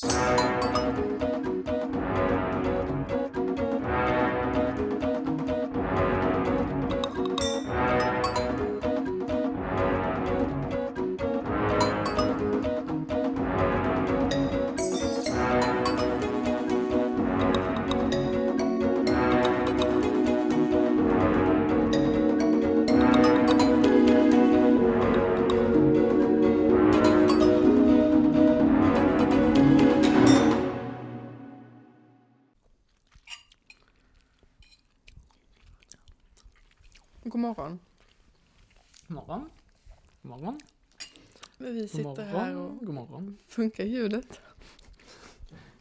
God morgon. Morgon. Morgon. Vi God sitter morgon. här och God morgon. funkar ljudet.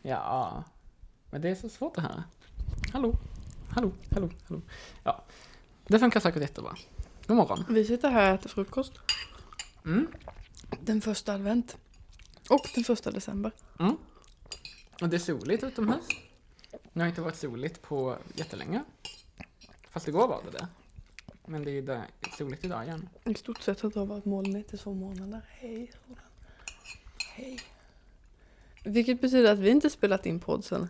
Ja, men det är så svårt det här. Hallå, hallå, hallå, hallå. Ja, det funkar säkert jättebra. God morgon. Vi sitter här och äter frukost. Mm. Den första advent. Och den första december. Mm. Och det är soligt utomhus. Det har inte varit soligt på jättelänge. Fast igår var det det. Men det är där, soligt idag igen. I stort sett har det varit molnigt i två månader. Hej solen. Hej. Vilket betyder att vi inte spelat in podd sen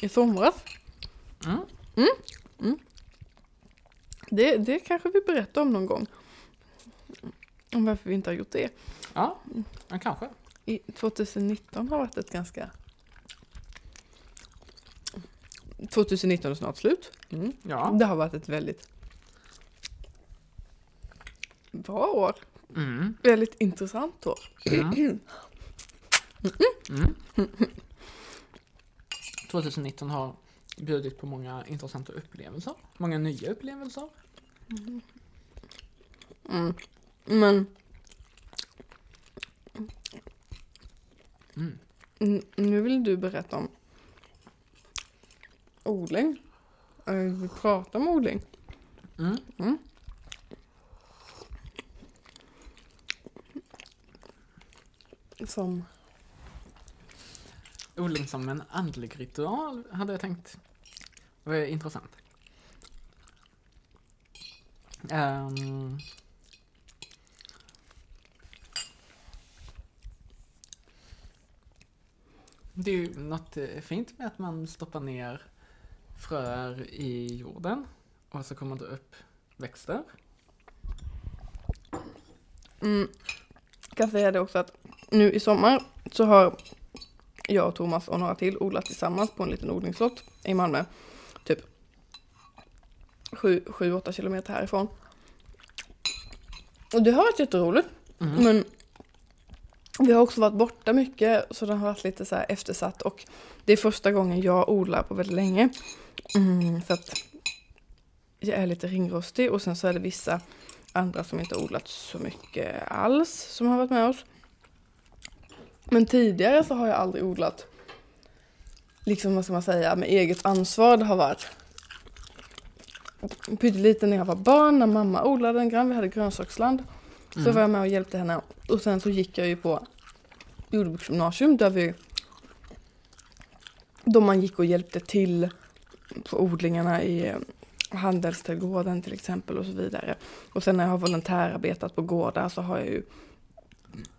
i somras. Mm. Det, det kanske vi berättar om någon gång. Om varför vi inte har gjort det. Ja, men kanske. I 2019 har varit ett ganska... 2019 är snart slut. Mm. Ja. Det har varit ett väldigt bra år. Mm. Väldigt intressant år. Mm. Mm. 2019 har bjudit på många intressanta upplevelser. Många nya upplevelser. Mm. Men Mm. mm, nu vill du berätta om odling. Eh, Vi pratar om odling. Mm. Som Odling som en andlig ritual hade jag tänkt var intressant. Ehm. det är ju något eh, fint med att man stoppar ner fröer i jorden och så kommer det upp växter. Mm. Jag kan säga det också att nu i sommar så har jag och Thomas och några till odlat tillsammans på en liten odlingslott i Malmö. Typ 7-8 kilometer härifrån. Och det har varit jätteroligt. Mm. Men vi har också varit borta mycket så den har varit lite så här eftersatt och det är första gången jag odlar på väldigt länge. Mm, för att jag är lite ringrostig och sen så är det vissa andra som inte odlat så mycket alls som har varit med oss. Men tidigare så har jag aldrig odlat liksom vad ska man säga med eget ansvar. Det har varit pyttelite när jag var barn när mamma odlade en grann. Vi hade grönsaksland. Så Mm. var jag med och hjälpte henne. Och sen så gick jag ju på jordbruksgymnasium där vi då man gick och hjälpte till på odlingarna i eh, handelsträdgården till exempel och så vidare. Och sen när jag har volontärarbetat på gårdar så har jag ju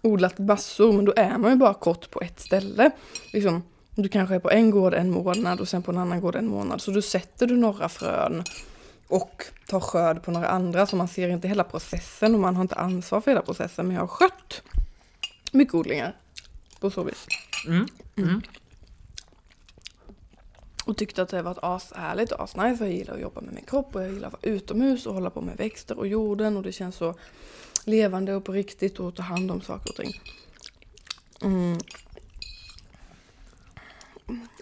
odlat massor men då är man ju bara kort på ett ställe. Liksom, du kanske är på en gård en månad och sen på en annan gård en månad. Så då sätter du några frön och tar skörd på några andra så man ser inte hela processen och man har inte ansvar för hela processen. Men jag har skött mycket odlingar på så vis. Mm. Mm. Och tyckte att det varit ashärligt och asnice. Jag gillar att jobba med min kropp och jag gillar att vara utomhus och hålla på med växter och jorden och det känns så levande och på riktigt och ta hand om saker och ting. Mm.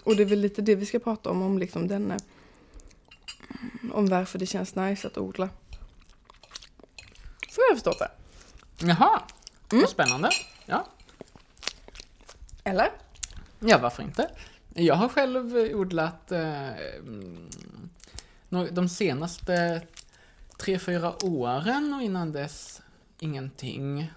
Och det är väl lite det vi ska prata om, om liksom den eh, om varför det känns nice att odla. Så har jag förstått det. Jaha, Mm. vad spännande. Ja. Eller? Ja, varför inte? Jag har själv odlat eh, mm, de senaste tre, fyra åren och innan dess ingenting.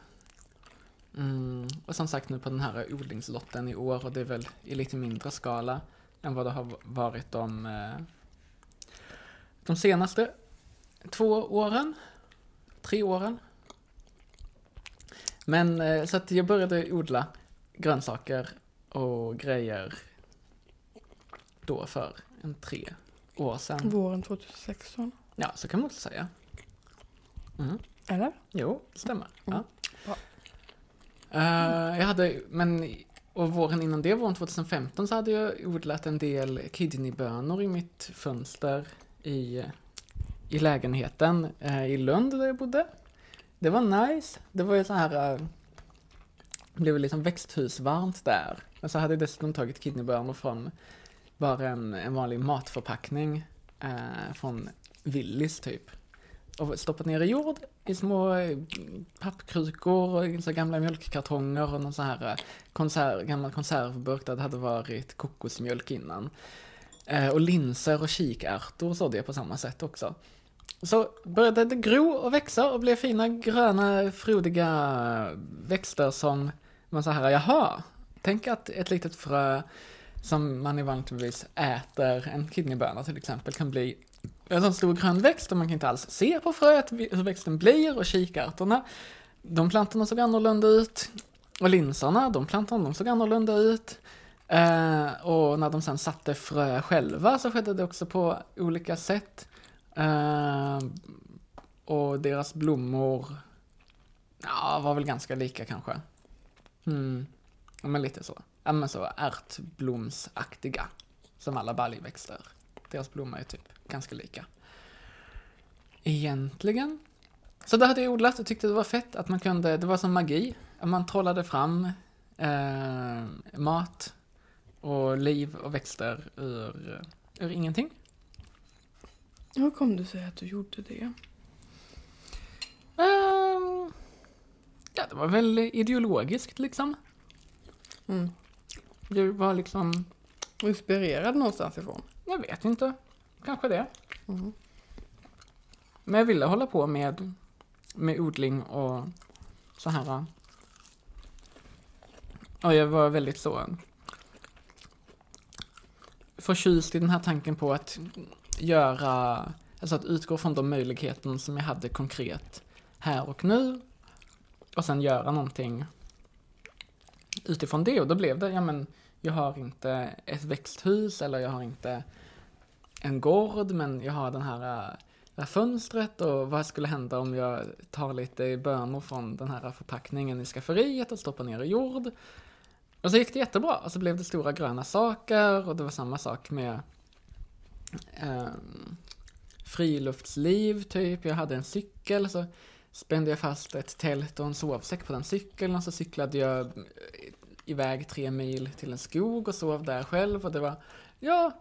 Mm, och som sagt nu på den här odlingslotten i år och det är väl i lite mindre skala än vad det har varit de, eh, de senaste två åren, tre åren. Men eh, så att jag började odla grönsaker och grejer då för en tre år sedan. Våren 2016. Ja, så kan man också säga. Mm. Eller? Jo, det stämmer. Mm. Ja. Eh, jag hade, men och våren innan det, våren 2015, så hade jag odlat en del kidneybönor i mitt fönster i, i lägenheten eh, i Lund där jag bodde. Det var nice. Det var ju så här, det blev liksom växthusvarmt där. Men så hade jag dessutom tagit kidneybönor från bara en, en vanlig matförpackning från Willys typ. Och stoppat ner i jord i små eh, pappkrukor och så gamla mjölkkartonger och någon sån här eh, konserv, gammal konservburk där det hade varit kokosmjölk innan. Eh, och linser och kikärtor sådde jag på samma sätt också. Så började det gro och växa och blev fina gröna frodiga växter som man så här, jaha, tänk att ett litet frö som man vanligtvis äter, en kidneyböna till exempel, kan bli en sån stor grön växt och man kan inte alls se på fröet hur växten blir och kikärtorna, de plantorna såg annorlunda ut. Och linserna, de plantorna, de såg annorlunda ut. Eh, och när de sen satte frö själva så skedde det också på olika sätt. Eh, och deras blommor ja, var väl ganska lika kanske. Mm. Ja, men lite så. Ja, men så ärtblomsaktiga. Som alla baljväxter. Deras blommor är typ ganska lika. Egentligen. Så det hade jag odlat och tyckte det var fett att man kunde, det var som magi. Man trollade fram eh, mat och liv och växter ur, ur ingenting. Hur kom det sig att du gjorde det? Ehm, ja, det var väl ideologiskt liksom. Mm. Det var liksom, Inspirerad någonstans ifrån? jag vet inte. Kanske det. Mm. Men jag ville hålla på med, med odling och så här. Och jag var väldigt så förtjust i den här tanken på att göra, alltså att utgå från de möjligheter som jag hade konkret här och nu. Och sen göra någonting utifrån det. Och då blev det, ja men, jag har inte ett växthus eller jag har inte en gård, men jag har den här, äh, det här fönstret och vad skulle hända om jag tar lite bönor från den här förpackningen i skafferiet och stoppar ner i jord. Och så gick det jättebra och så blev det stora gröna saker och det var samma sak med eh, friluftsliv typ. Jag hade en cykel så spände jag fast ett tält och en sovsäck på den cykeln och så cyklade jag äh, iväg tre mil till en skog och sov där själv och det var, ja,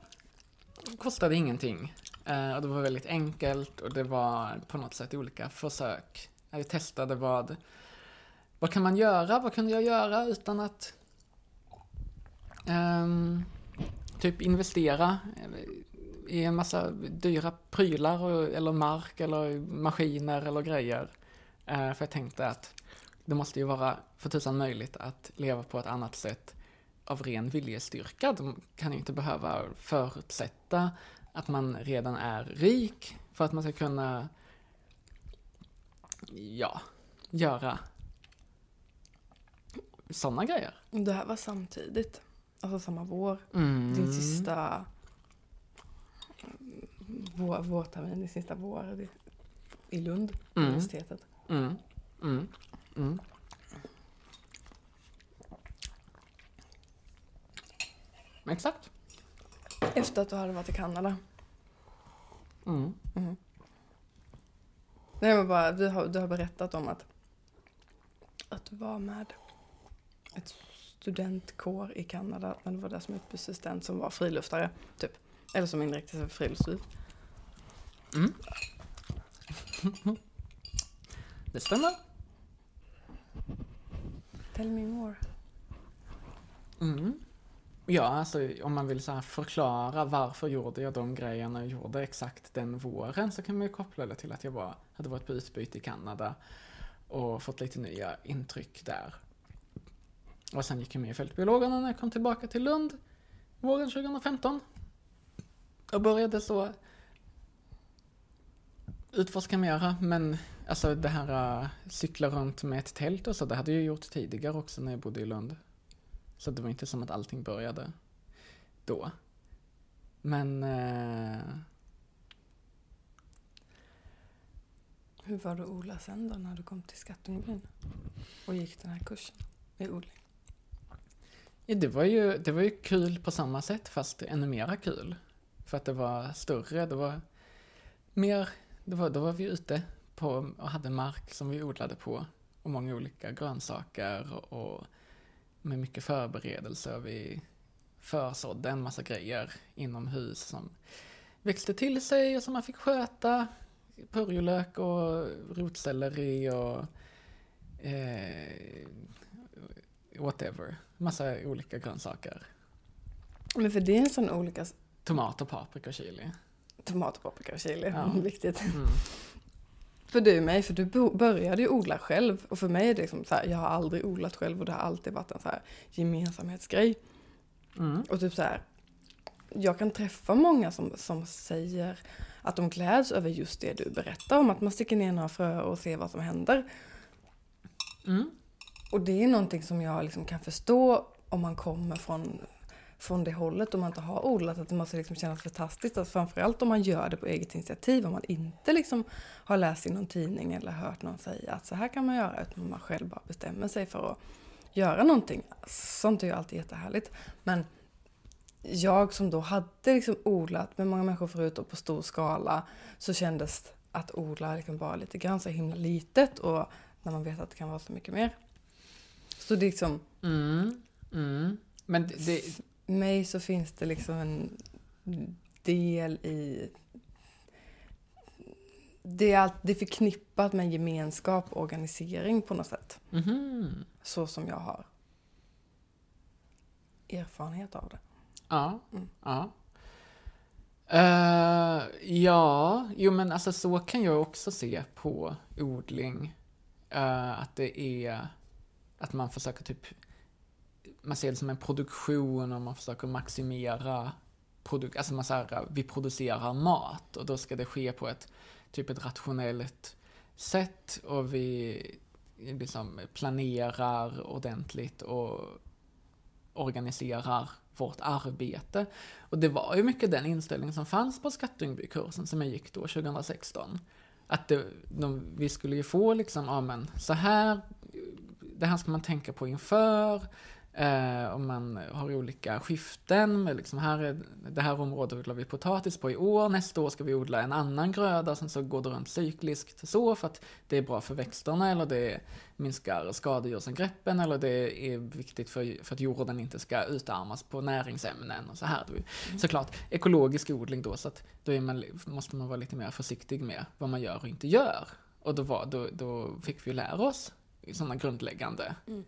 kostade ingenting. Eh, och det var väldigt enkelt och det var på något sätt olika försök. Jag testade vad, vad kan man göra, vad kunde jag göra utan att um, typ investera i en massa dyra prylar och, eller mark eller maskiner eller grejer. Uh, för jag tänkte att det måste ju vara för tusan möjligt att leva på ett annat sätt av ren viljestyrka. De kan inte behöva förutsätta att man redan är rik för att man ska kunna, ja, göra sådana grejer. Det här var samtidigt. Alltså samma vår. Mm. Din sista vår, vårtermin, din sista vår i Lund, Mm. universitetet. Mm. Mm. Exakt. Efter att du hade varit i Kanada. Mm. Nej men bara, du har, du har berättat om att, att du var med ett studentkår i Kanada, men det var där som utbytesstudent som var friluftare, typ. Eller som inriktade sig friluftsliv. Mm. Det stämmer. Tell me more. Mm. Ja, alltså om man vill så här förklara varför gjorde jag de grejerna jag gjorde exakt den våren så kan man ju koppla det till att jag var, hade varit på utbyte i Kanada och fått lite nya intryck där. Och sen gick jag med i Fältbiologerna när jag kom tillbaka till Lund våren 2015. Och började så utforska mera, men alltså det här uh, cykla runt med ett tält och så, det hade jag gjort tidigare också när jag bodde i Lund. Så det var inte som att allting började då. Men... Eh, Hur var det att odla sen då när du kom till Skattungbyn? Och gick den här kursen i odling? ja, det, var ju, det var ju kul på samma sätt fast ännu mera kul. För att det var större, det var mer... Det var, då var vi ute på, och hade mark som vi odlade på. Och många olika grönsaker och med mycket förberedelser. Vi försådde en massa grejer inomhus som växte till sig och som man fick sköta. Purjolök och rotselleri och eh, whatever. Massa olika grönsaker. Men för det är en sån olika Tomater, paprika och chili. tomat, paprika och chili. Ja. Viktigt. Mm. För du mig, för du började ju odla själv. Och för mig är det liksom så här, jag har aldrig odlat själv och det har alltid varit en så här gemensamhetsgrej. Mm. Och typ så här, jag kan träffa många som, som säger att de gläds över just det du berättar om. Att man sticker ner några frö och ser vad som händer. Mm. Och det är någonting som jag liksom kan förstå om man kommer från, från det hållet om man inte har odlat. Att det måste liksom kännas fantastiskt. Att framförallt om man gör det på eget initiativ. Om man inte liksom har läst i någon tidning eller hört någon säga att så här kan man göra. Utan man själv bara bestämmer sig för att göra någonting. Sånt är ju alltid jättehärligt. Men jag som då hade liksom odlat med många människor förut och på stor skala så kändes att odla liksom bara lite grann så himla litet och när man vet att det kan vara så mycket mer. Så det är liksom, Mm. Mm. Men det, det, mig så finns det liksom en del i... Det är, allt, det är förknippat med gemenskap och organisering på något sätt. mhm. Så som jag har erfarenhet av det. Ja. Mm. Ja. Eh, ja, jo men alltså så kan jag också se på odling. Eh, att det är att man försöker typ, man ser det som en produktion och man försöker maximera produk, alltså man här, vi producerar mat och då ska det ske på ett typ ett rationellt sätt och vi liksom planerar ordentligt och organiserar vårt arbete. Och det var ju mycket den inställning som fanns på Skattungbykursen som jag gick då 2016. Att det, de, vi skulle ju få liksom, ja men så här, det här ska man tänka på inför. Eh, om man har olika skiften med liksom här är, det här området odlar vi potatis på i år, nästa år ska vi odla en annan gröda, sen så går det runt cykliskt så för att det är bra för växterna eller det minskar skadedjursangreppen eller det är viktigt för, för att jorden inte ska utarmas på näringsämnen och så här. Är Såklart ekologisk odling då, så att då man, måste man vara lite mer försiktig med vad man gör och inte gör. Och då, var, då, då fick vi lära oss sådana grundläggande Mm.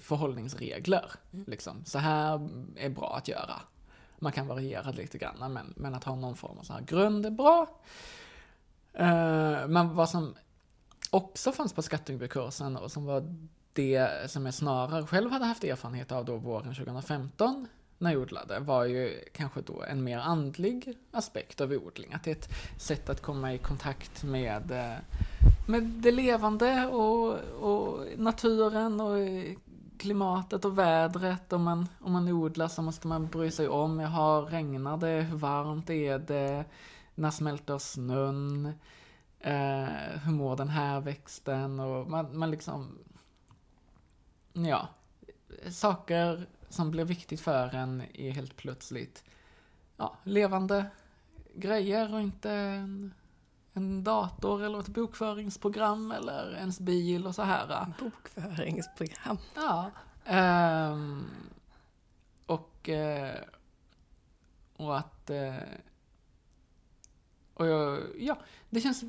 Förhållningsregler. Liksom. Så här är bra att göra. Man kan variera lite grann, men, men att ha någon form av så här grund är bra. Eh, men vad som också fanns på Skattingbykursen och som var det som jag snarare själv hade haft erfarenhet av då våren 2015 när jag odlade var ju kanske då en mer andlig aspekt av odling. Att det är ett sätt att komma i kontakt med, eh, med det levande och, och naturen och klimatet och vädret. Om man, om man odlar så måste man bry sig om, jag har regnar det, hur varmt är det, när smälter snön, eh, hur mår den här växten? Och man, man liksom, ja, saker som blir viktigt för en är helt plötsligt ja, levande grejer och inte en, en dator eller ett bokföringsprogram eller ens bil och så här. Bokföringsprogram. Ja. ehm, och, eh, och att... eh, och jag, ja, det känns...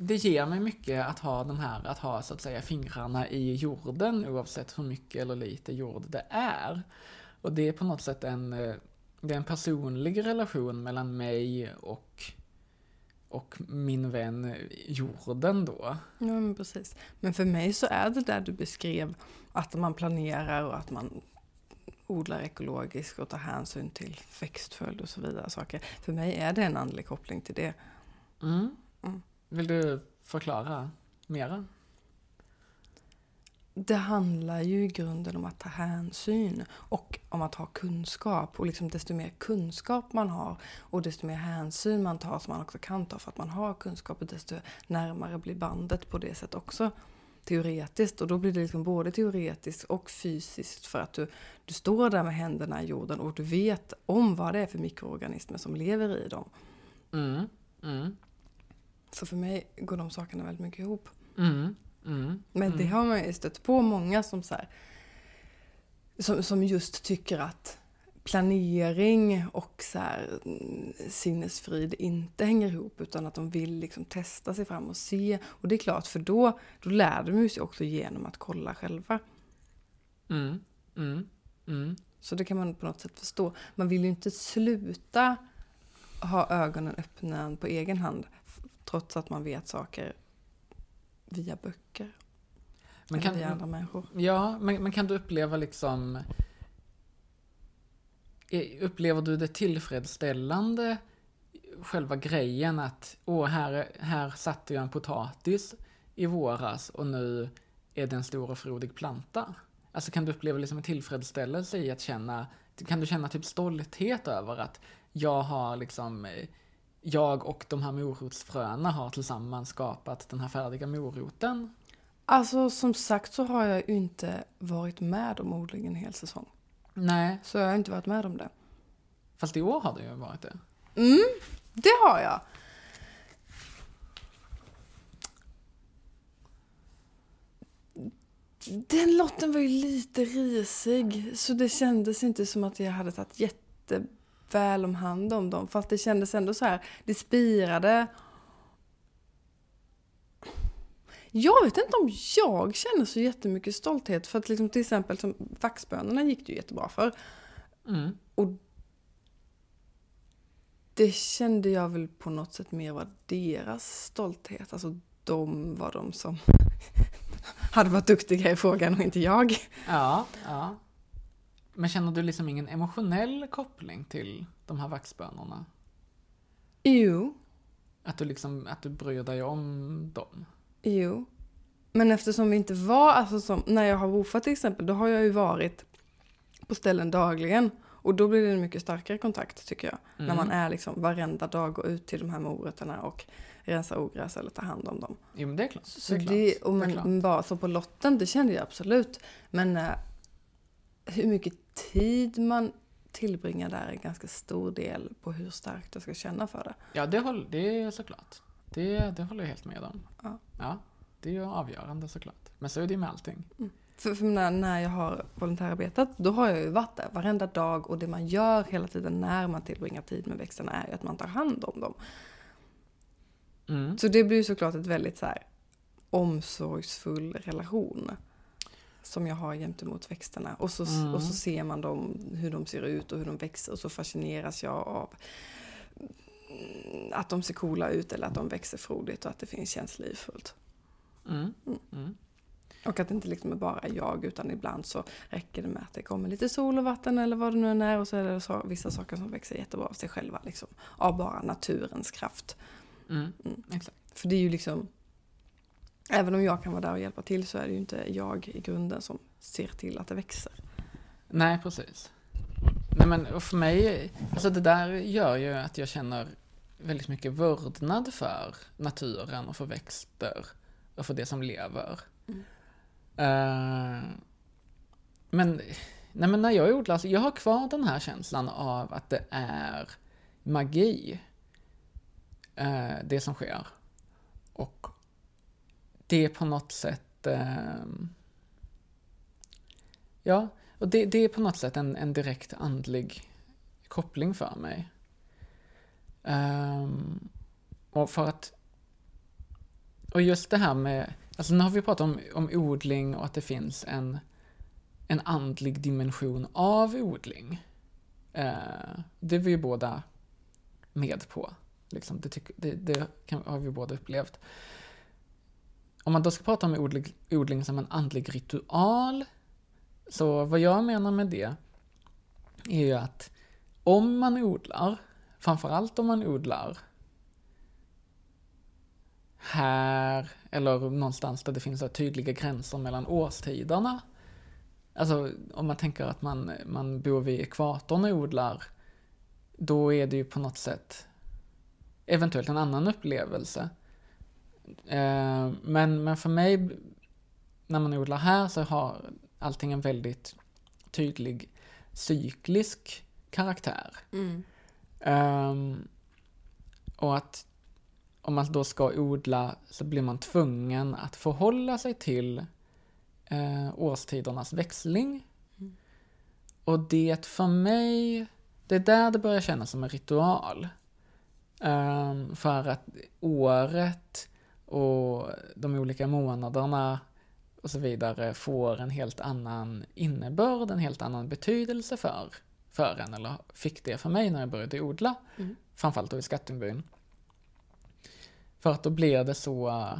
Det ger mig mycket att ha den här, att ha så att säga fingrarna i jorden oavsett hur mycket eller lite jord det är. Och det är på något sätt en, eh, det är en personlig relation mellan mig och, och min vän jorden då. Ja, men precis. Men för mig så är det där du beskrev att man planerar och att man odlar ekologiskt och tar hänsyn till växtföljd och så vidare saker. För mig är det en andlig koppling till det. Mm. Mm. Vill du förklara mera? Det handlar ju i grunden om att ta hänsyn och om att ha kunskap. Och liksom desto mer kunskap man har och desto mer hänsyn man tar som man också kan ta för att man har kunskap, desto närmare blir bandet på det sättet också teoretiskt. Och då blir det liksom både teoretiskt och fysiskt för att du, du står där med händerna i jorden och du vet om vad det är för mikroorganismer som lever i dem. Mm. Mm. Så för mig går de sakerna väldigt mycket ihop. Mm. Mm. Men det mm. har man ju stött på många som, så här, som, som just tycker att planering och så här, mm, sinnesfrid inte hänger ihop utan att de vill liksom testa sig fram och se. Och det är klart, för då, då lär de sig också genom att kolla själva. Mm. Mm. Mm. Så det kan man på något sätt förstå. Man vill ju inte sluta ha ögonen öppna på egen hand trots att man vet saker via böcker. Men kan, via andra människor. Ja, men, men kan du uppleva liksom... eh, Upplever du det tillfredsställande, själva grejen att åh, här, här satte jag en potatis i våras och nu är det en stor och frodig planta? Alltså kan du uppleva liksom en tillfredsställelse i att känna, kan du känna typ stolthet över att jag har liksom, eh, jag och de här morotsfröna har tillsammans skapat den här färdiga moroten? Alltså som sagt så har jag ju inte varit med om odling en hel säsong. Nej, Så jag har inte varit med om det. fast i år har det ju varit det. Mm, det har jag. Den lotten var ju lite risig, så det kändes inte som att jag hade tagit jätteväl om hand om dem. Fast det kändes ändå så här, det spirade. Jag vet inte om jag känner så jättemycket stolthet. För att liksom till exempel som vaxbönorna gick det ju jättebra för. Mm. Det kände jag väl på något sätt mer var deras stolthet. Alltså de var de som hade varit duktiga i frågan och inte jag. Ja, ja. Men känner du liksom ingen emotionell koppling till de här vaxbönorna? Jo, Att du liksom, att du bryr dig om dem? jo. Men eftersom vi inte var, alltså som när jag har woofat till exempel, då har jag ju varit på ställen dagligen. Och då blir det en mycket starkare kontakt tycker jag. När Mm. man är liksom varenda dag går ut till de här morötterna och rensar ogräs eller tar hand om dem. Jo men det är klart. Så det är klart. det, och det är men, klart. men bara så på lotten, det kände jag absolut. Men eh, hur mycket tid man tillbringar där är en ganska stor del på hur starkt jag ska känna för det. Ja, det, håll, det är såklart. Det, det håller jag helt med om. Ja. ja, det är ju avgörande såklart. Men så är det ju med allting. För, för när, när jag har volontärarbetat, då har jag ju varit där varenda dag och det man gör hela tiden när man tillbringar tid med växterna är ju att man tar hand om dem. Mm. Så det blir ju såklart ett väldigt så här omsorgsfull relation. Som jag har gentemot växterna. Och så, Mm. och så ser man dem, hur de ser ut och hur de växer och så fascineras jag av mm, att de ser coola ut eller att de växer frodigt och att det finns känns livfullt. Mm. Mm. Mm. Och att det inte liksom är bara jag utan ibland så räcker det med att det kommer lite sol och vatten eller vad det nu än är och så är det så, vissa saker som växer jättebra av sig själva liksom. Av bara naturens kraft. Mm. För det är ju liksom Även om jag kan vara där och hjälpa till så är det ju inte jag i grunden som ser till att det växer. Nej, precis. Nej men och för mig, alltså det där gör ju att jag känner väldigt mycket vördnad för naturen och för växter och för det som lever. Mm. Eh, men, nej men när jag odlar, så jag har kvar den här känslan av att det är magi, eh, det som sker. Och det är på något sätt, Eh, ja, och det, det är på något sätt en, en direkt andlig koppling för mig. Um, och för att... Och just det här med... Alltså nu har vi pratat om, om odling och att det finns en, en andlig dimension av odling. Uh, det är vi ju båda med på. Liksom, det tyck, det, det kan, har vi båda upplevt. Om man då ska prata om odling, odling som en andlig ritual så vad jag menar med det är ju att om man odlar, framförallt om man odlar här, eller någonstans där det finns tydliga gränser mellan årstiderna. Alltså om man tänker att man, man bor vid ekvatorn och odlar, då är det ju på något sätt eventuellt en annan upplevelse. Eh, men, men för mig, när man odlar här så har allting en väldigt tydlig cyklisk karaktär. Mm. Um, och att om man då ska odla så blir man tvungen att förhålla sig till eh, årstidernas växling. Mm. Och det för mig, det är där det börjar kännas som en ritual. Um, för att året och de olika månaderna och så vidare får en helt annan innebörd, en helt annan betydelse för, för en, eller fick det för mig när jag började odla. Mm. Framförallt då i Skattungbyn. För att då blir det så...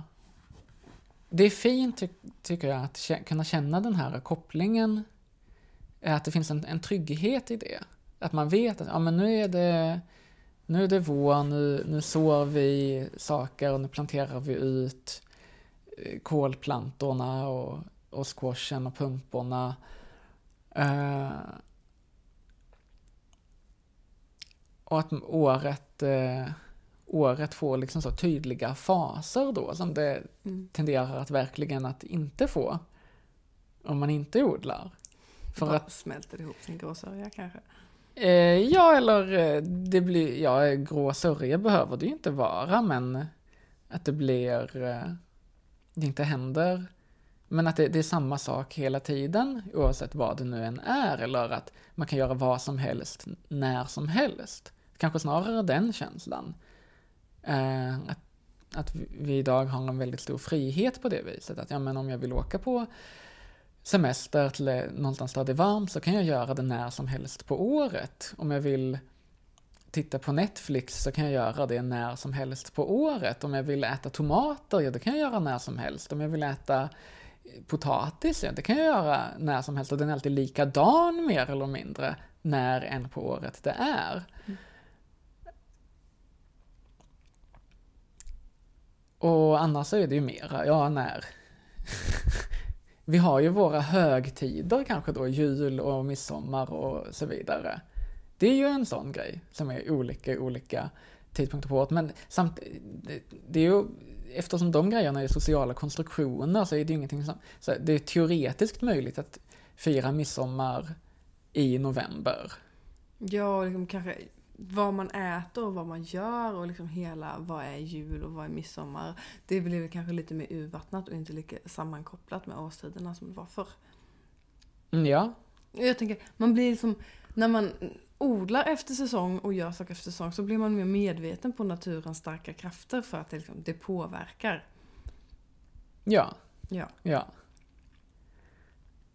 Det är fint, ty tycker jag, att kunna känna den här kopplingen. Att det finns en, en trygghet i det. Att man vet att ja, men nu är det nu är det vår, nu, nu sår vi saker och nu planterar vi ut eh, kolplantorna och, och squashen och pumporna. Uh, och att året, uh, året får liksom så tydliga faser då som det Mm. tenderar att verkligen att inte få om man inte odlar. För att smälter ihop sin gråsörja kanske. Eh, ja, eller eh, det blir, ja, grå sörja behöver det ju inte vara, men att det blir, eh, det inte händer, men att det, det är samma sak hela tiden, oavsett vad det nu än är, eller att man kan göra vad som helst, när som helst. Kanske snarare den känslan. Eh, att, att vi idag har en väldigt stor frihet på det viset, att ja, men om jag vill åka på semester till någonstans där det är varmt så kan jag göra det när som helst på året. Om jag vill titta på Netflix så kan jag göra det när som helst på året. Om jag vill äta tomater, ja det kan jag göra när som helst. Om jag vill äta eh, potatis, ja det kan jag göra när som helst. Och den är alltid likadan mer eller mindre när än på året det är. Och annars så är det ju mera, ja när. Vi har ju våra högtider kanske då, jul och midsommar och så vidare. Det är ju en sån grej som är olika olika tidpunkter på året. Men samt, det, det är ju, eftersom de grejerna är sociala konstruktioner så är det ju ingenting som, så det är teoretiskt möjligt att fira midsommar i november. Ja, liksom kanske vad man äter och vad man gör och liksom hela vad är jul och vad är midsommar. Det blir väl kanske lite mer urvattnat och inte lika sammankopplat med årstiderna som det var förr. Mm, Ja, Jag tänker, man blir liksom, när man odlar efter säsong och gör saker efter säsong så blir man mer medveten på naturens starka krafter för att det, liksom, det påverkar. ja, Ja. ja.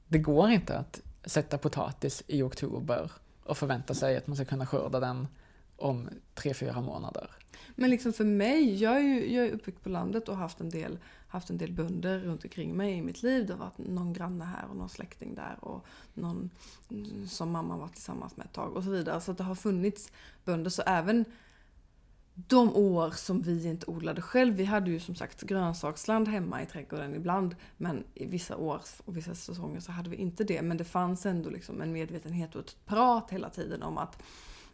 Det går inte att sätta potatis i oktober och förvänta sig att man ska kunna skörda den om tre, fyra månader. Men liksom för mig, jag är ju jag är uppväxt på landet och haft en del, haft en del bönder runt omkring mig i mitt liv. Det har varit någon granne här och någon släkting där och någon mm, som mamma var tillsammans med ett tag och så vidare. Så att det har funnits bönder. Så även de år som vi inte odlade själv, vi hade ju som sagt grönsaksland hemma i trädgården ibland, men i vissa år och vissa säsonger så hade vi inte det. Men det fanns ändå liksom en medvetenhet och ett prat hela tiden om att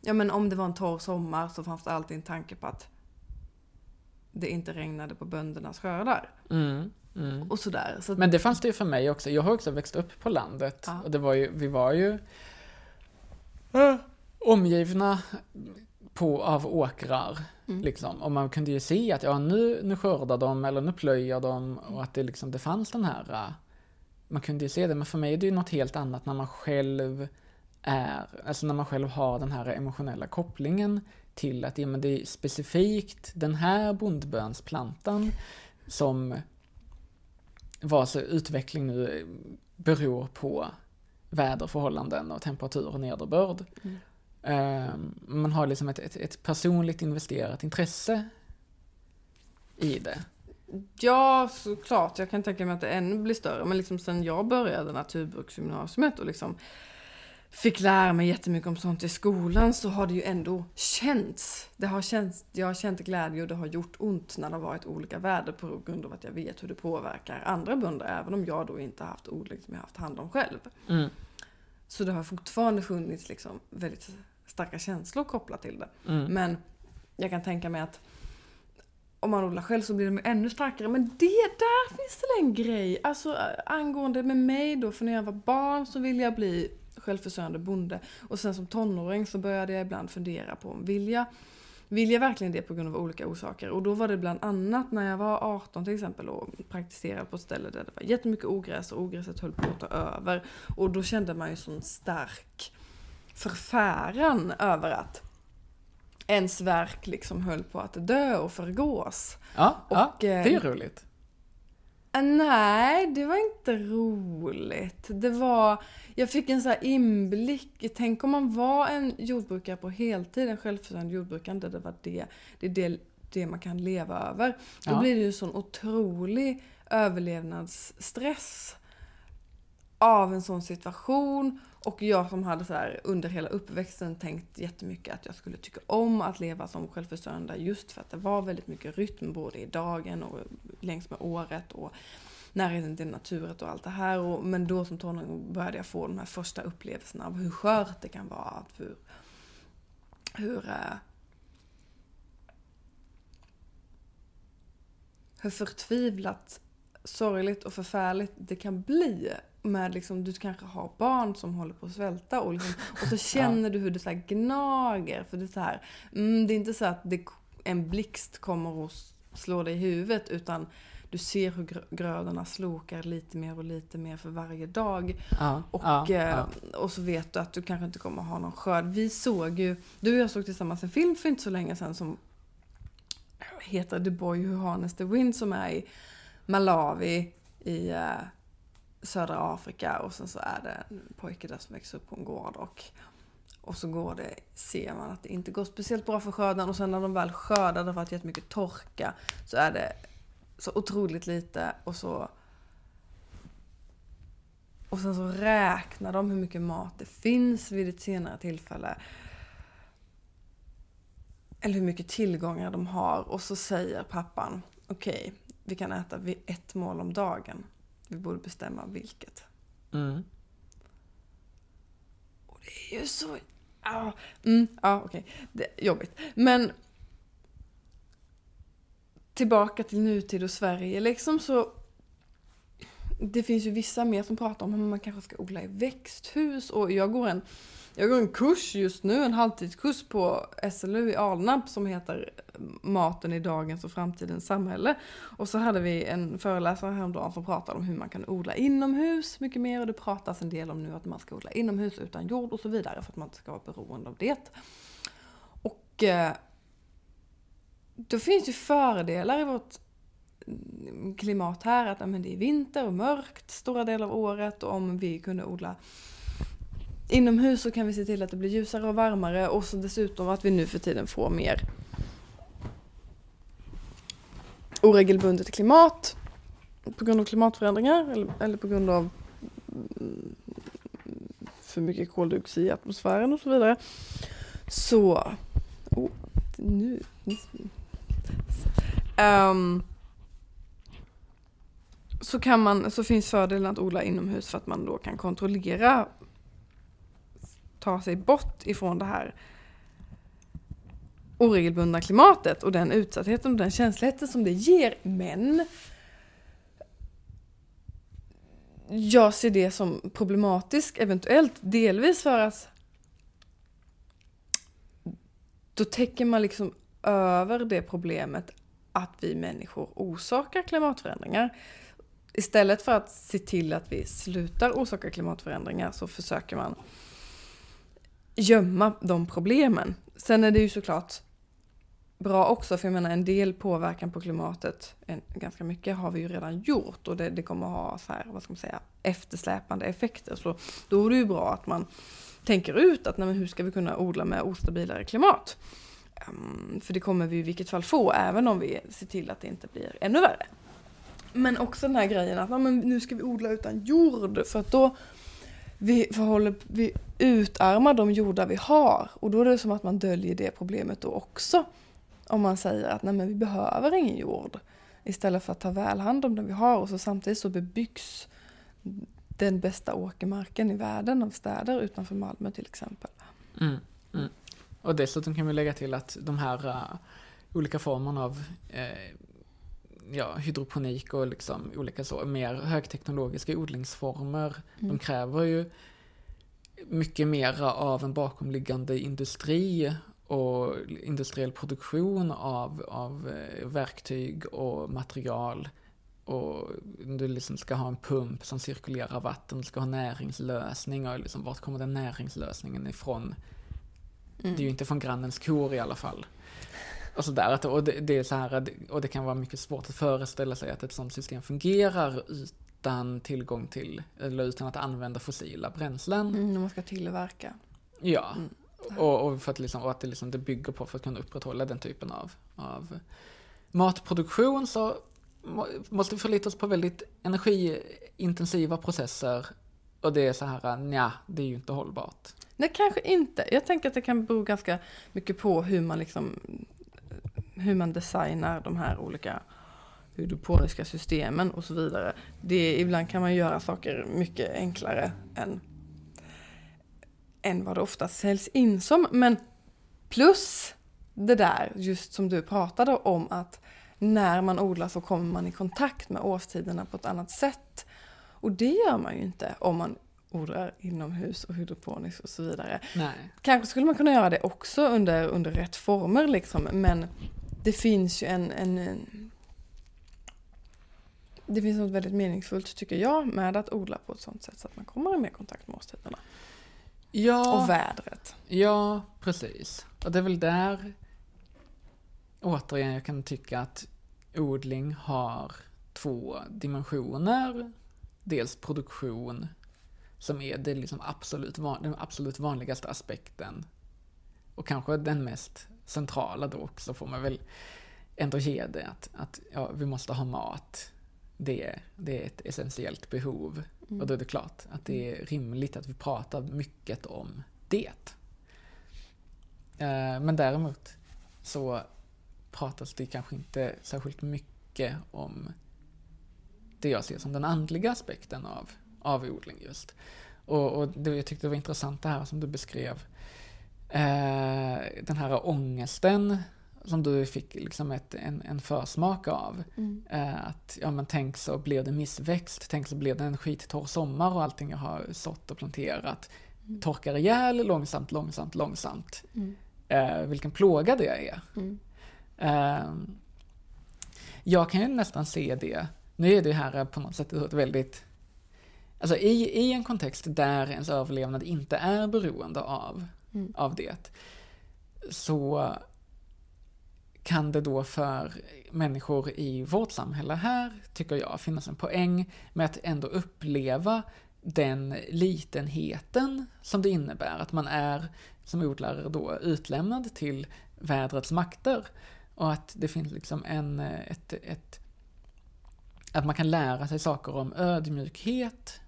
Ja men om det var en torr sommar så fanns det alltid en tanke på att det inte regnade på böndernas skördar. Mm, mm. Och sådär. Så Men det fanns det ju för mig också. Jag har också växt upp på landet. Ja. Och det var ju, vi var ju äh, omgivna på, av åkrar. Mm. Liksom. Och man kunde ju se att ja, nu, nu skördar de eller nu plöjer de. Och att det, liksom, det fanns den här... äh, Man kunde ju se det. Men för mig är det ju något helt annat när man själv är... Alltså när man själv har den här emotionella kopplingen till att ja, men det är specifikt den här bondbönsplantan som vars utveckling nu beror på väderförhållanden och temperatur och nederbörd. Mm. Eh, Man har liksom ett, ett, ett personligt investerat intresse i det. Ja, såklart. Jag kan tänka mig att det ännu blir större. Men liksom sen jag började naturbruksgymnasiet och liksom fick lära mig jättemycket om sånt i skolan så har det ju ändå känts. Det har känts jag har känt glädje och det har gjort ont när det har varit olika väder på grund av att jag vet hur det påverkar andra bönder även om jag då inte haft odling som jag haft hand om själv. Mm. Så det har fortfarande funnits liksom väldigt starka känslor kopplat till det. Mm. Men jag kan tänka mig att om man odlar själv så blir de ännu starkare. Men det där finns det en grej. Alltså angående med mig då, för när jag var barn så ville jag bli självförsörjande bonde. Och sen som tonåring så började jag ibland fundera på om vill jag, vill jag verkligen det på grund av olika orsaker? Och då var det bland annat när jag var 18 till exempel och praktiserade på ett ställe där det var jättemycket ogräs och ogräset höll på att ta över. Och då kände man ju sån stark förfäran över att ens verk liksom höll på att dö och förgås. Ja, ja, Och, det eh, är ju roligt. Äh, Nej, det var inte roligt. Det var, jag fick en så här inblick. Tänk om man var en jordbrukare på heltid, en självförsörjande jordbrukare, där det var det, det, är det, det man kan leva över. Då Ja. blir det ju sån otrolig överlevnadsstress av en sån situation. Och jag som hade så här under hela uppväxten tänkt jättemycket att jag skulle tycka om att leva som självförsörjande just för att det var väldigt mycket rytm både i dagen och längs med året och närheten till naturen och allt det här. Och, men då som tonåring började jag få de här första upplevelserna av hur skört det kan vara. Hur, hur, eh, hur förtvivlat sorgligt och förfärligt det kan bli. Med liksom, du kanske har barn som håller på att svälta och, liksom, och så känner du hur det så här gnager. För det är så här, mm, det är inte så att det, en blixt kommer och slår dig i huvudet utan du ser hur grö- grödorna slokar lite mer och lite mer för varje dag. Ja, Och, ja, eh, ja. och så vet du att du kanske inte kommer ha någon skörd. Vi såg ju, du och jag såg tillsammans en film för inte så länge sedan som heter The Boy Who Harnessed the Wind som är i Malawi i eh, södra Afrika och sen så är det en pojke där som växer upp på en gård och, och så går det, ser man att det inte går speciellt bra för skörden och sen när de väl skördar, det har varit jättemycket torka, så är det så otroligt lite och så och sen så räknar de hur mycket mat det finns vid ett senare tillfälle. Eller hur mycket tillgångar de har. Och så säger pappan, okej, vi kan äta vid ett mål om dagen. Vi borde bestämma vilket. Mm. Och det är ju så... Ja, mm, ja okej. Det är jobbigt. Men tillbaka till nutid och Sverige liksom så det finns ju vissa mer som pratar om hur man kanske ska odla i växthus och jag går en, jag går en kurs just nu, en halvtidskurs på SLU i Alnarp som heter Maten i dagens och framtidens samhälle. Och så hade vi en föreläsare häromdagen som pratade om hur man kan odla inomhus mycket mer och det pratas en del om nu att man ska odla inomhus utan jord och så vidare för att man inte ska vara beroende av det. Och eh, då finns ju fördelar i vårt klimat här, att men det är vinter och mörkt stora delar av året och om vi kunde odla inomhus så kan vi se till att det blir ljusare och varmare och så dessutom att vi nu för tiden får mer oregelbundet klimat på grund av klimatförändringar eller, eller på grund av mm, för mycket koldioxid i atmosfären och så vidare. Så, oh, nu. Um, så, kan man, så finns fördelen att odla inomhus för att man då kan kontrollera ta sig bort ifrån det här oregelbundna klimatet och den utsattheten och den känsligheten som det ger. Men jag ser det som problematiskt, eventuellt delvis för att då täcker man liksom över det problemet att vi människor orsakar klimatförändringar. Istället för att se till att vi slutar orsaka klimatförändringar så försöker man gömma de problemen. Sen är det ju såklart bra också, för jag menar en del påverkan på klimatet, en, ganska mycket har vi ju redan gjort och det, det kommer ha så här, vad ska man säga, eftersläpande effekter. Så då är det ju bra att man tänker ut att nej, men hur ska vi kunna odla med ostabilare klimat? Um, för det kommer vi i vilket fall få, även om vi ser till att det inte blir ännu värre. Men också den här grejen att nej, men nu ska vi odla utan jord, för att då vi, förhåller, vi utarmar de jordar vi har och då är det som att man döljer det problemet då också. Om man säger att nej men vi behöver ingen jord istället för att ta väl hand om den vi har och så samtidigt så bebyggs den bästa åkermarken i världen av städer utanför Malmö till exempel. Mm, mm. Och dessutom kan vi lägga till att de här uh, olika formerna av uh, ja, hydroponik och liksom olika så, mer högteknologiska odlingsformer, mm. de kräver ju mycket mera av en bakomliggande industri och industriell produktion av, av eh, verktyg och material. Och du liksom ska ha en pump som cirkulerar vatten, du ska ha näringslösning och liksom, vart kommer den näringslösningen ifrån? Mm. Det är ju inte från grannens kor i alla fall. Och, så där, och, det, det, är så här, och det kan vara mycket svårt att föreställa sig att ett sådant system fungerar utan tillgång till, eller utan att använda fossila bränslen. Mm, man ska tillverka. Ja, mm. och, och, för att, liksom, och att det, liksom, det bygger på för att kunna upprätthålla den typen av, av matproduktion så måste vi förlita oss på väldigt energiintensiva processer. Och det är så här, nja, det är ju inte hållbart. Nej, kanske inte. Jag tänker att det kan bero ganska mycket på hur man liksom hur man designar de här olika hydroponiska systemen och så vidare. Det, ibland kan man göra saker mycket enklare än, än vad det ofta säljs in som. Men plus det där, just som du pratade om, att när man odlar så kommer man i kontakt med årstiderna på ett annat sätt. Och det gör man ju inte om man odlar inomhus och hydroponiskt och så vidare. Nej. Kanske skulle man kunna göra det också under, under rätt former liksom, men det finns ju en, en, en det finns något väldigt meningsfullt tycker jag med att odla på ett sånt sätt så att man kommer i mer kontakt med årstiderna. Ja, och vädret. Ja, precis. Och det är väl där återigen jag kan tycka att odling har två dimensioner. Dels produktion, som är det liksom absolut, den absolut vanligaste aspekten. Och kanske den mest centrala då också får man väl ändå ge det att, att ja, vi måste ha mat. Det, det är ett essentiellt behov. Mm. Och då är det klart att det är rimligt att vi pratar mycket om det. Eh, men däremot så pratas det kanske inte särskilt mycket om det jag ser som den andliga aspekten av, av odling just. Och, och det, jag tyckte det var intressant det här som du beskrev eh, den här ångesten som du fick liksom ett, en, en försmak av. Mm. Eh, att ja men tänk så blir det missväxt, tänk så blir det en skittorr sommar och allting jag har sått och planterat mm. torkar ihjäl långsamt, långsamt, långsamt. Mm. Eh, vilken plåga det är. Mm. Eh, jag kan ju nästan se det, nu är det här på något sätt ett väldigt Alltså i, i en kontext där ens överlevnad inte är beroende av mm. av det. Så kan det då för människor i vårt samhälle här, tycker jag, finnas en poäng med att ändå uppleva den litenheten som det innebär att man är som odlare då utlämnad till vädrets makter. Och att det finns liksom en, ett, ett, att man kan lära sig saker om ödmjukhet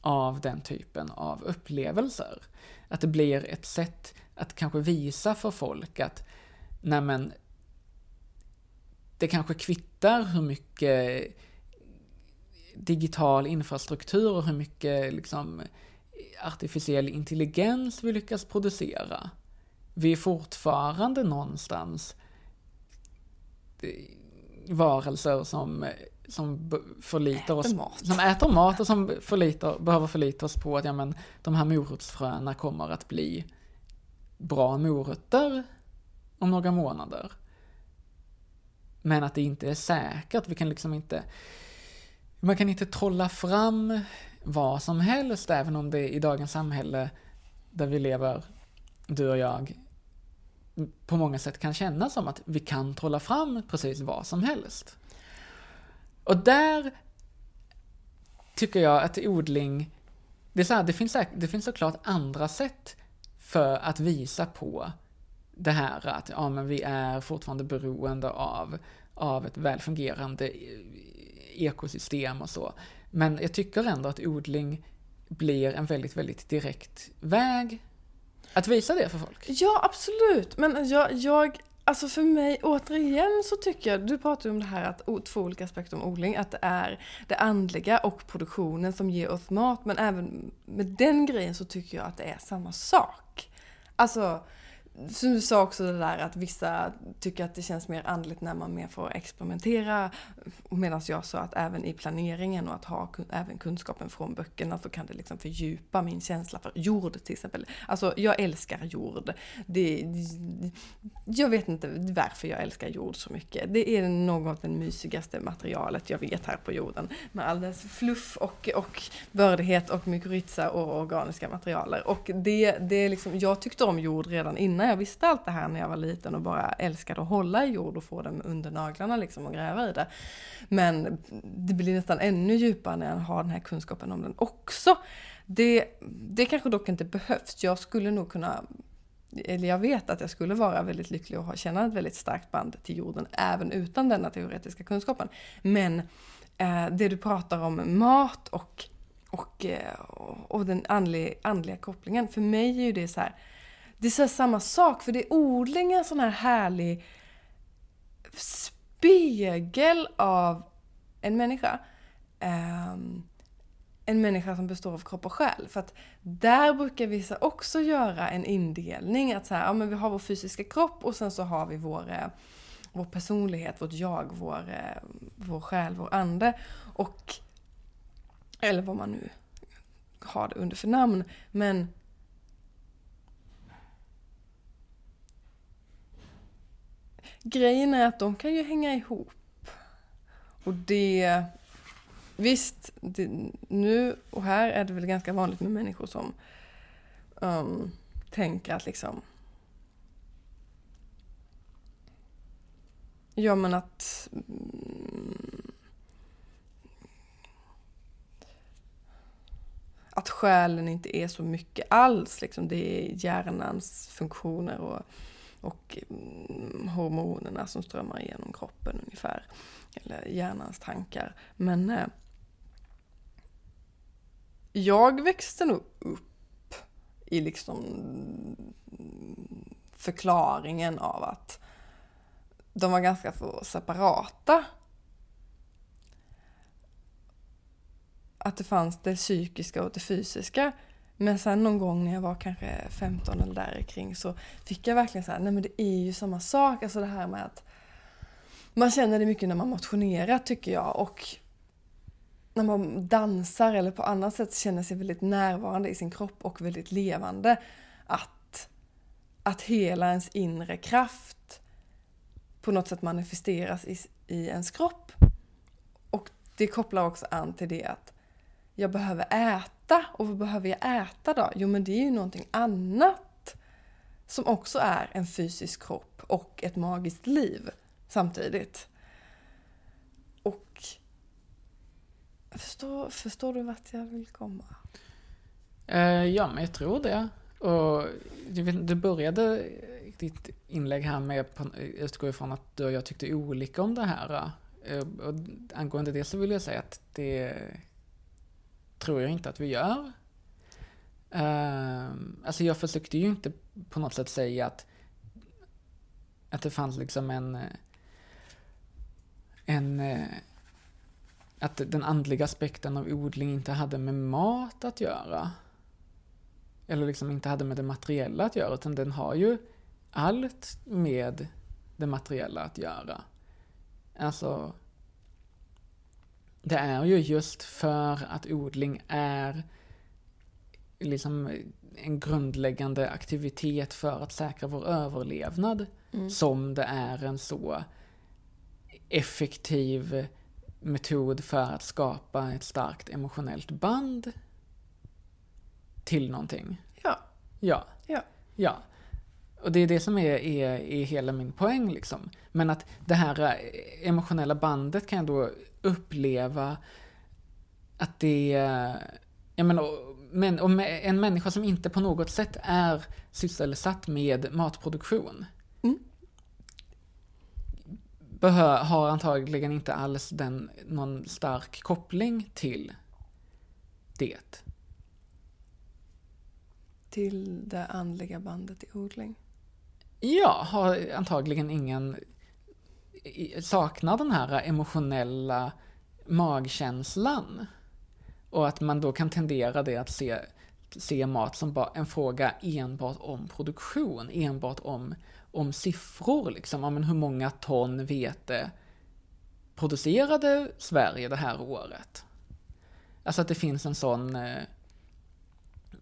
av den typen av upplevelser. Att det blir ett sätt att kanske visa för folk att, nej men, det kanske kvittar hur mycket digital infrastruktur och hur mycket liksom artificiell intelligens vi lyckas producera. Vi är fortfarande någonstans eh, varelser som eh, som förlitar oss, mat. som äter mat och som förlitar, behöver förlita oss på att ja, men, de här morotsfröna kommer att bli bra morötter om några månader. Men att det inte är säkert, vi kan liksom inte, man kan inte trolla fram vad som helst, även om det i dagens samhälle där vi lever, du och jag, på många sätt kan kännas som att vi kan trolla fram precis vad som helst. Och där tycker jag att odling, det, är så här, det, finns, det finns såklart andra sätt för att visa på det här att ja, men vi är fortfarande beroende av, av ett välfungerande ekosystem och så. Men jag tycker ändå att odling blir en väldigt, väldigt direkt väg att visa det för folk. Ja, absolut. Men jag, jag Alltså för mig, återigen så tycker jag, du pratar ju om det här att två olika aspekter om odling, att det är det andliga och produktionen som ger oss mat, men även med den grejen så tycker jag att det är samma sak. Alltså, som du sa också det där att vissa tycker att det känns mer andligt när man mer får experimentera. Medan jag sa att även i planeringen och att ha även kunskapen från böckerna så kan det liksom fördjupa min känsla för jord till exempel. Alltså jag älskar jord. Det, jag vet inte varför jag älskar jord så mycket. Det är något av det mysigaste materialet jag vet här på jorden. Med all dess fluff och, och bördighet och mykorrhiza och organiska materialer. Och det, det är liksom, jag tyckte om jord redan innan jag visste allt det här när jag var liten och bara älskade att hålla i jord och få den under naglarna liksom och gräva i det. Men det blir nästan ännu djupare när jag har den här kunskapen om den också. Det, det kanske dock inte behövs. Jag skulle nog kunna eller jag vet att jag skulle vara väldigt lycklig och känna ett väldigt starkt band till jorden även utan denna teoretiska kunskapen. Men eh, det du pratar om, mat och, och, eh, och den andliga, andliga kopplingen, för mig är ju det så här, det är så samma sak, för det är odling en sån här härlig spegel av en människa. Um, en människa som består av kropp och själ. För att där brukar vi också göra en indelning. Att så här, ja, men vi har vår fysiska kropp och sen så har vi vår, vår personlighet, vårt jag, vår, eh, vår själ, vår ande. Och, eller vad man nu har det under för namn. Men Grejen är att de kan ju hänga ihop. Och det... Visst, det, nu och här är det väl ganska vanligt med människor som um, tänker att liksom... Ja, men att... Mm, att själen inte är så mycket alls. Liksom. Det är hjärnans funktioner och och mm, hormonerna som strömmar igenom kroppen ungefär. Eller hjärnans tankar. Men eh, jag växte nog upp i liksom förklaringen av att de var ganska så separata. Att det fanns det psykiska och det fysiska. Men sen någon gång när jag var kanske 15 eller där kring så fick jag verkligen så här, nej men det är ju samma sak. Alltså det här med att man känner det mycket när man motionerar tycker jag och när man dansar eller på annat sätt känner sig väldigt närvarande i sin kropp och väldigt levande. Att, att hela ens inre kraft på något sätt manifesteras i, i ens kropp. Och det kopplar också an till det att jag behöver äta. Och vad behöver jag äta då? Jo men det är ju någonting annat som också är en fysisk kropp och ett magiskt liv samtidigt. Och förstår, förstår du vart jag vill komma? Uh, ja, men jag tror det. Och du började ditt inlägg här med att utgå ifrån att du och jag tyckte olika om det här. Eh, och angående det så vill jag säga att det tror jag inte att vi gör. Uh, alltså jag försökte ju inte på något sätt säga att, att det fanns liksom en, en att den andliga aspekten av odling inte hade med mat att göra. Eller liksom inte hade med det materiella att göra, utan den har ju allt med det materiella att göra. Alltså, det är ju just för att odling är liksom en grundläggande aktivitet för att säkra vår överlevnad mm. som det är en så effektiv metod för att skapa ett starkt emotionellt band till någonting. Ja. Ja. Ja. Ja. Och det är det som är, är, är hela min poäng liksom. Men att det här emotionella bandet kan jag då uppleva att det... Jag menar, men om en människa som inte på något sätt är sysselsatt med matproduktion mm. behör, har antagligen inte alls den, någon stark koppling till det. till det andliga bandet i odling? Ja, har antagligen ingen... Saknar den här emotionella magkänslan. Och att man då kan tendera det att se, se mat som bara en fråga enbart om produktion, enbart om, om siffror. Liksom. Ja, men hur många ton vete producerade Sverige det här året? Alltså att det finns en sån... Eh,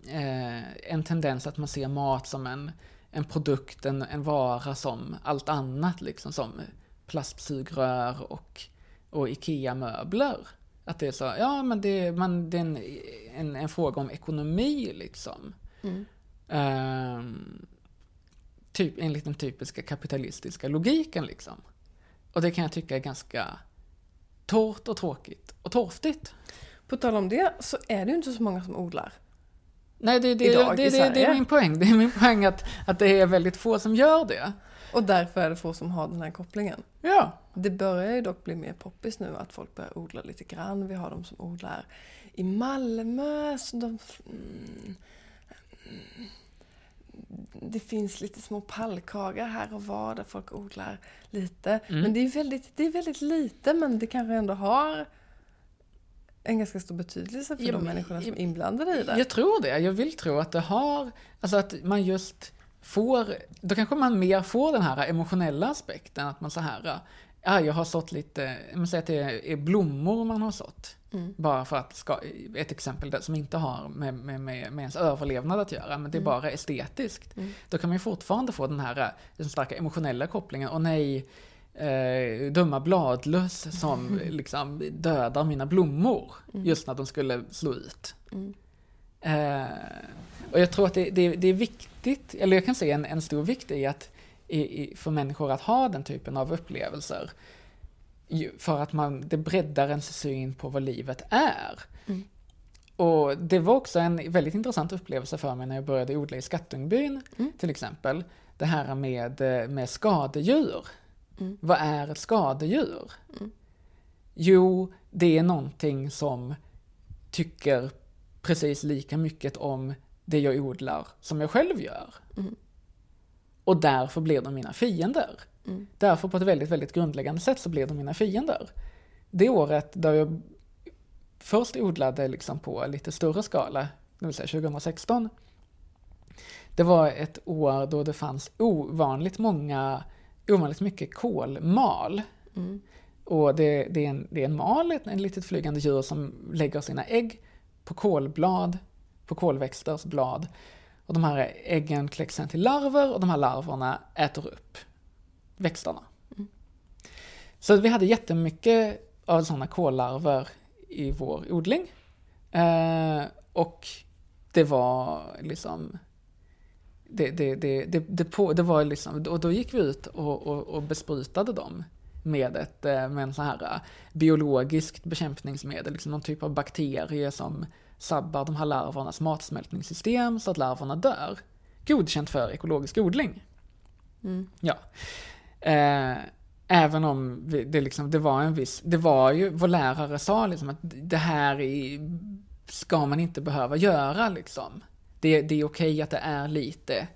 eh, en tendens att man ser mat som en, en produkt, en, en vara som allt annat, liksom som plastsugrör och, och IKEA-möbler. Att det är så, ja men det, man, det är en, en, en fråga om ekonomi liksom. Mm. Ehm, typ, enligt den typiska kapitalistiska logiken liksom. Och det kan jag tycka är ganska torrt och tråkigt och torftigt. På tal om det så är det ju inte så många som odlar. Nej, det, det, Idag det, det, det är min poäng. Det är min poäng att, att det är väldigt få som gör det. Och därför är det få som har den här kopplingen. Ja. Det börjar ju dock bli mer poppis nu att folk börjar odla lite grann. Vi har de som odlar i Malmö. Så de, mm, mm, det finns lite små pallkagar här och var där folk odlar lite. Mm. Men det är, väldigt, det är väldigt lite men det kanske ändå har en ganska stor betydelse för Ja, de människorna som är inblandade i det. Jag tror det. Jag vill tro att det har, alltså att man just får, då kanske man mer får den här emotionella aspekten, att man så här, ja, jag har sått lite, man säger att det är- blommor man har sått. Mm. Bara för att, ska, ett exempel där som inte har med, med, med, med ens överlevnad att göra, men det är bara estetiskt. Mm. Då kan man ju fortfarande få den här den starka emotionella kopplingen, och nej, eh, dumma bladlöss som liksom dödar mina blommor, just när de skulle slå ut. Eh, och jag tror att det, det, det är viktigt, eller jag kan se en, en stor vikt i att i, i, för människor att ha den typen av upplevelser. För att man, det breddar ens syn på vad livet är. Mm. Och det var också en väldigt intressant upplevelse för mig när jag började odla i Skattungbyn Mm. till exempel. Det här med, eh, med skadedjur. Mm. Vad är ett skadedjur? Mm. Jo, det är någonting som tycker precis lika mycket om det jag odlar som jag själv gör. Mm. Och därför blir de mina fiender. Mm. Därför på ett väldigt, väldigt grundläggande sätt så blir de mina fiender. Det året där jag först odlade liksom på lite större skala, det vill säga 2016, det var ett år då det fanns ovanligt många, ovanligt mycket kolmal. Mm. Och det, det, är en, det är en mal, ett litet flygande djur som lägger sina ägg på kolblad, på kolväxters blad. Och de här äggen kläcks sen till larver och de här larverna äter upp växterna. Mm. Så vi hade jättemycket av sådana kollarver i vår odling. Eh, och det var liksom det, det, det, det, på, det var liksom, och då gick vi ut och, och, och besprutade dem med, ett, eh, med en sån här eh, biologiskt bekämpningsmedel, liksom någon typ av bakterie som sabbar de här larvernas matsmältningssystem så att larverna dör. Godkänt för ekologisk odling. Mm. Ja. Eh, även om det, liksom, det var en viss, det var ju, vår lärare sa liksom att det här är, ska man inte behöva göra liksom. Det, det är okej att det är lite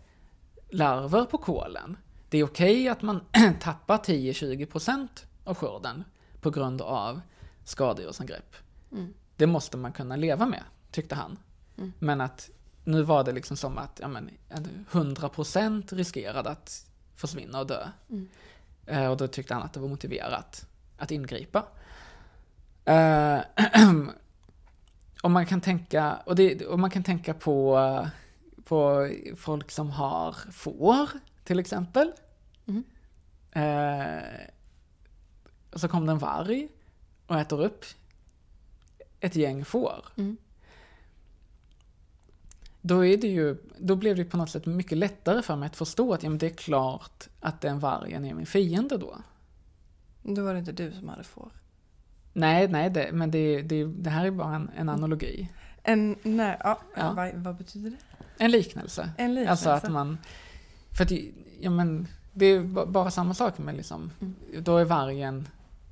larver på kolen. Det är okej att man tappar 10-20% av skörden på grund av skadedjursangrepp. Mm. Det måste man kunna leva med, tyckte han. Mm. Men att nu var det liksom som att ja, men, 100% riskerade att försvinna och dö. Mm. Eh, och då tyckte han att det var motiverat att ingripa. Eh, och man kan tänka, och, det, och man kan tänka på, på folk som har får, till exempel. Mm. Eh, så kom det en varg och äter upp ett gäng får. Mm. Då, är det ju, då blev det på något sätt mycket lättare för mig att förstå att ja, men det är klart att den vargen är min fiende då. Då var det inte du som hade får. Nej, nej, det, men det, det, det här är bara en, en analogi. En, nej, ja, Ja. Vad, vad betyder det? En liknelse. En liknelse. Alltså att man... För att, ja men, det är ba- bara samma sak med liksom, Mm. då är vargen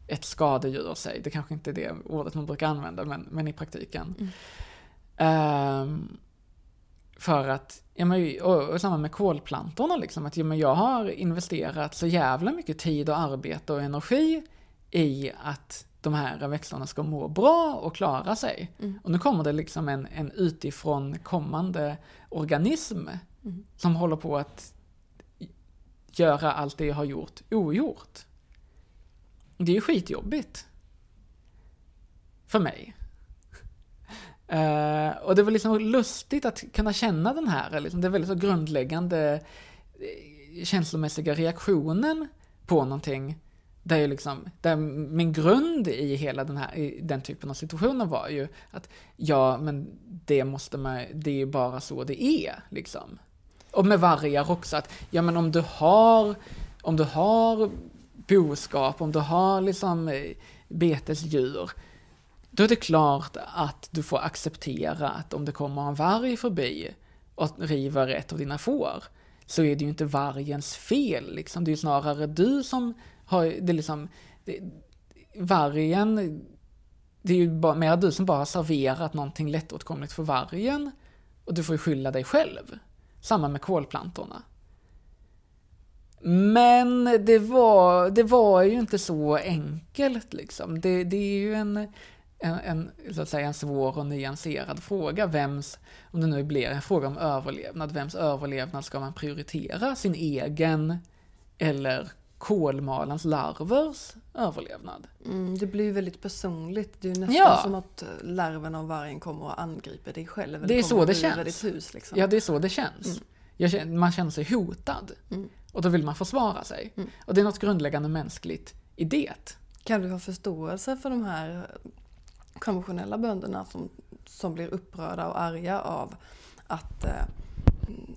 ett skadedjur sig. Det kanske inte är det ordet man brukar använda, men, men i praktiken. Mm. Ehm, för att, ja, men, och, och samma med kolplantorna liksom, att ja, men jag har investerat så jävla mycket tid och arbete och energi i att de här växterna ska må bra och klara sig. Mm. Och nu kommer det liksom en, en utifrån kommande organism Mm. som håller på att göra allt det jag har gjort ogjort. Det är ju skitjobbigt. För mig. Uh, och det var liksom lustigt att kunna känna den här, liksom, det är väldigt så grundläggande eh, känslomässiga reaktionen på någonting. Där, jag liksom, där min grund i hela den här i den typen av situationer var ju att ja, men det måste man, det är ju bara så det är liksom. Och med vargar också att ja, men om du har, om du har boskap, om du har liksom eh, betesdjur, då är det klart att du får acceptera att om det kommer en varg förbi och river ett av dina får, så är det ju inte vargens fel liksom. Det är ju snarare du som har, det är liksom, det, vargen, det är ju bara, mer du som bara har serverat någonting lättåtkomligt för vargen, och du får ju skylla dig själv. Samma med kolplantorna. Men det var, det var ju inte så enkelt liksom. Det, det är ju en, en, en, så att säga, en svår och nyanserad fråga. Vems, om det nu blir en fråga om överlevnad, vems överlevnad ska man prioritera? Sin egen eller kolmalens larvers överlevnad? Mm, det blir väldigt personligt. Det är ju nästan Ja. som att eh, larven av vargen kommer och angriper dig själv. Det är så det känns. ditt hus liksom. Ja, det är så det känns. Mm. Känner, man känner sig hotad. Mm. Och då vill man försvara sig. Mm. Och det är något grundläggande mänskligt i det. Kan du ha förståelse för de här konventionella bönderna som, som blir upprörda och arga av att, eh,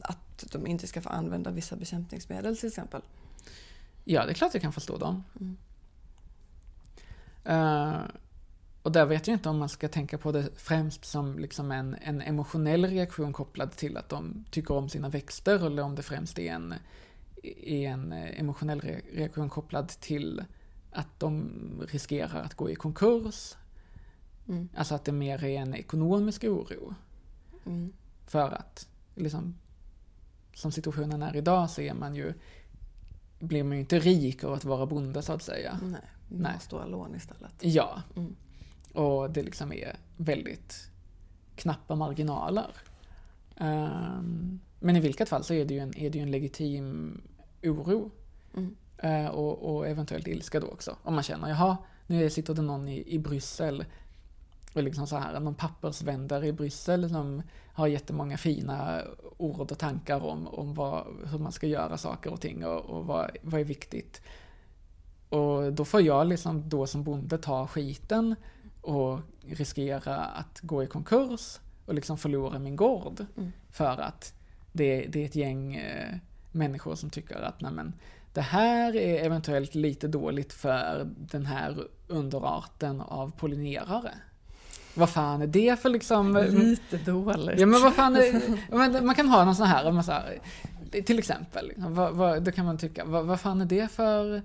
att de inte ska få använda vissa bekämpningsmedel till exempel? Ja, det är klart jag kan förstå dem. Eh, och där vet jag inte om man ska tänka på det främst som liksom en, en emotionell reaktion kopplad till att de tycker om sina växter eller om det främst är en, är en eh, emotionell re- reaktion kopplad till att de riskerar att gå i konkurs. Mm. Alltså att det mer är en ekonomisk oro. Mm. För att, liksom, som situationen är idag så är man ju, blir man ju inte rik av att vara bonde så att säga. Nej, Nej. stora lån istället. Ja. Mm. Och det liksom är väldigt knappa marginaler. Ehm, men i vilket fall så är det ju en, är det en legitim oro. Mm. Eh, och, och eventuellt ilska då också. Om man känner, jaha, nu sitter det någon i, i Bryssel och liksom så här, någon pappersvändare i Bryssel som har jättemånga fina ord och tankar om, om vad, hur man ska göra saker och ting och, och vad, vad är viktigt. Och då får jag liksom då som bonde ta skiten och riskera att gå i konkurs och liksom förlora min gård. Mm. För att det, det är ett gäng eh, människor som tycker att nej men, det här är eventuellt lite dåligt för den här underarten av pollinerare. Vad fan är det för liksom... Lite dåligt. Ja men vad fan är, man kan ha någon sån här, man så här till exempel, liksom, vad, vad, då kan man tycka, vad, vad fan är det för, eh,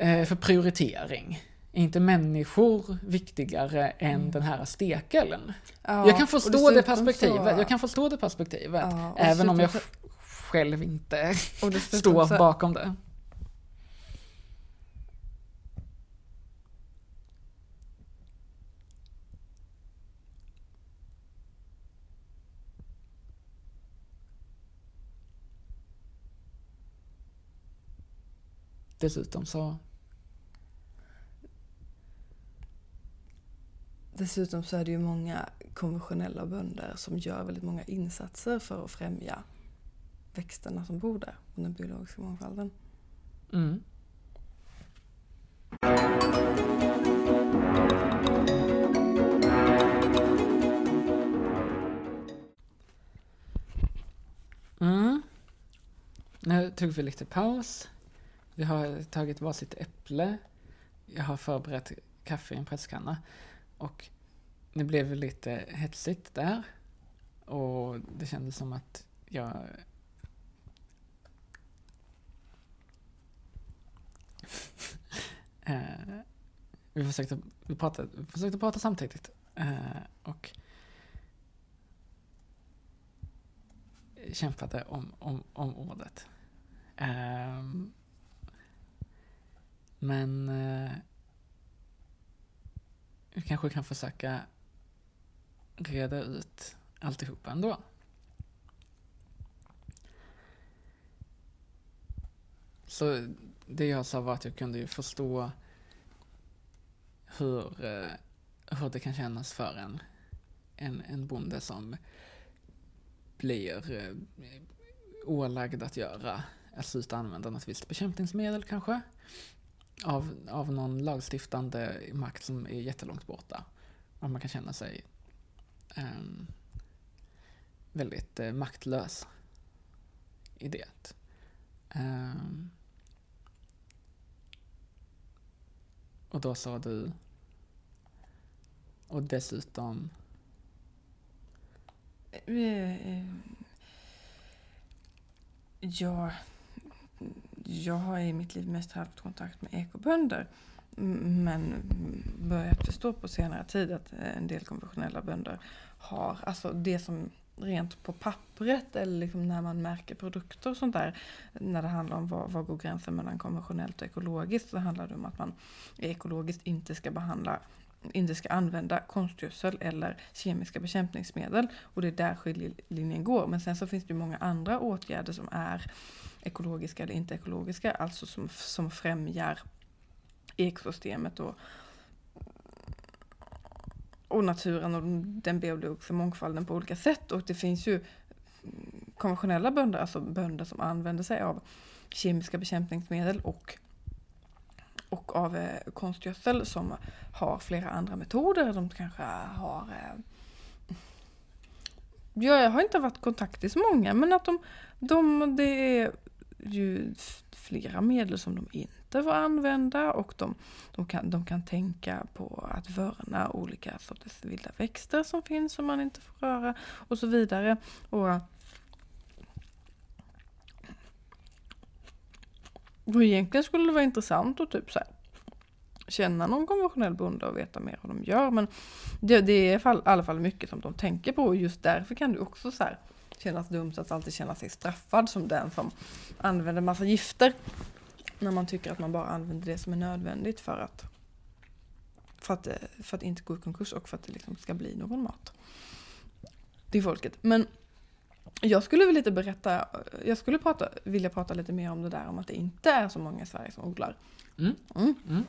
för prioritering? Är inte människor viktigare än den här stekeln? Ja, jag kan förstå det perspektivet, så- jag kan förstå det perspektivet. Ja, även om jag sj- själv inte står så- bakom det. Dessutom så, Dessutom så är det ju många konventionella bönder som gör väldigt många insatser för att främja växterna som bor där och den biologiska mångfalden. mm. Mm. Nu tog vi lite paus. Vi har tagit varsitt äpple. Jag har förberett kaffe i en presskanna. Och det blev lite hetsigt där. Och det kändes som att jag... eh, vi försökte, vi pratade, vi försökte prata samtidigt. Eh, och kämpade om, om, om ordet. Eh, men eh, jag vi kanske kan försöka reda ut alltihopa ändå. Så det jag sa var att jag kunde ju förstå hur, eh, hur det kan kännas för en, en, en bonde som blir eh, ålagd att göra, alltså att sluta använda något visst bekämpningsmedel kanske av, av någon lagstiftande makt som är jättelångt borta. Och man kan känna sig um, väldigt uh, maktlös i det. Um, och då sa du och dessutom eh, eh, Ja, jag har i mitt liv mest haft kontakt med ekobönder. Men börjat förstå på senare tid att eh, en del konventionella bönder har, alltså det som rent på pappret eller liksom när man märker produkter och sånt där. När det handlar om vad, vad går gränsen mellan konventionellt och ekologiskt så handlar det om att man ekologiskt inte ska behandla inte ska använda konstgödsel eller kemiska bekämpningsmedel. Och det är där skiljelinjen går. Men sen så finns det ju många andra åtgärder som är ekologiska eller inte ekologiska, alltså som, som främjar ekosystemet och, och naturen och den biologiska mångfalden på olika sätt. Och det finns ju konventionella bönder, alltså bönder som använder sig av kemiska bekämpningsmedel och och av eh, konstgödsel som har flera andra metoder. De kanske har... Eh, jag har inte varit i kontakt i så många men att de, de, det är ju flera medel som de inte får använda och de, de, kan, de kan tänka på att vörna olika sorters vilda växter som finns som man inte får röra och så vidare. Och, och egentligen skulle det vara intressant att typ så här, känna någon konventionell bonde och veta mer hur de gör. Men det, det är i alla fall mycket som de tänker på och just därför kan du också så här, kännas dumt att alltid känna sig straffad som den som använder massa gifter. När man tycker att man bara använder det som är nödvändigt för att, för att, för att inte gå i konkurs och för att det liksom ska bli någon mat till folket. Men jag skulle vilja lite berätta, jag skulle prata, vilja prata lite mer om det där om att det inte är så många i Sverige som odlar. Mm. Mm. Mm.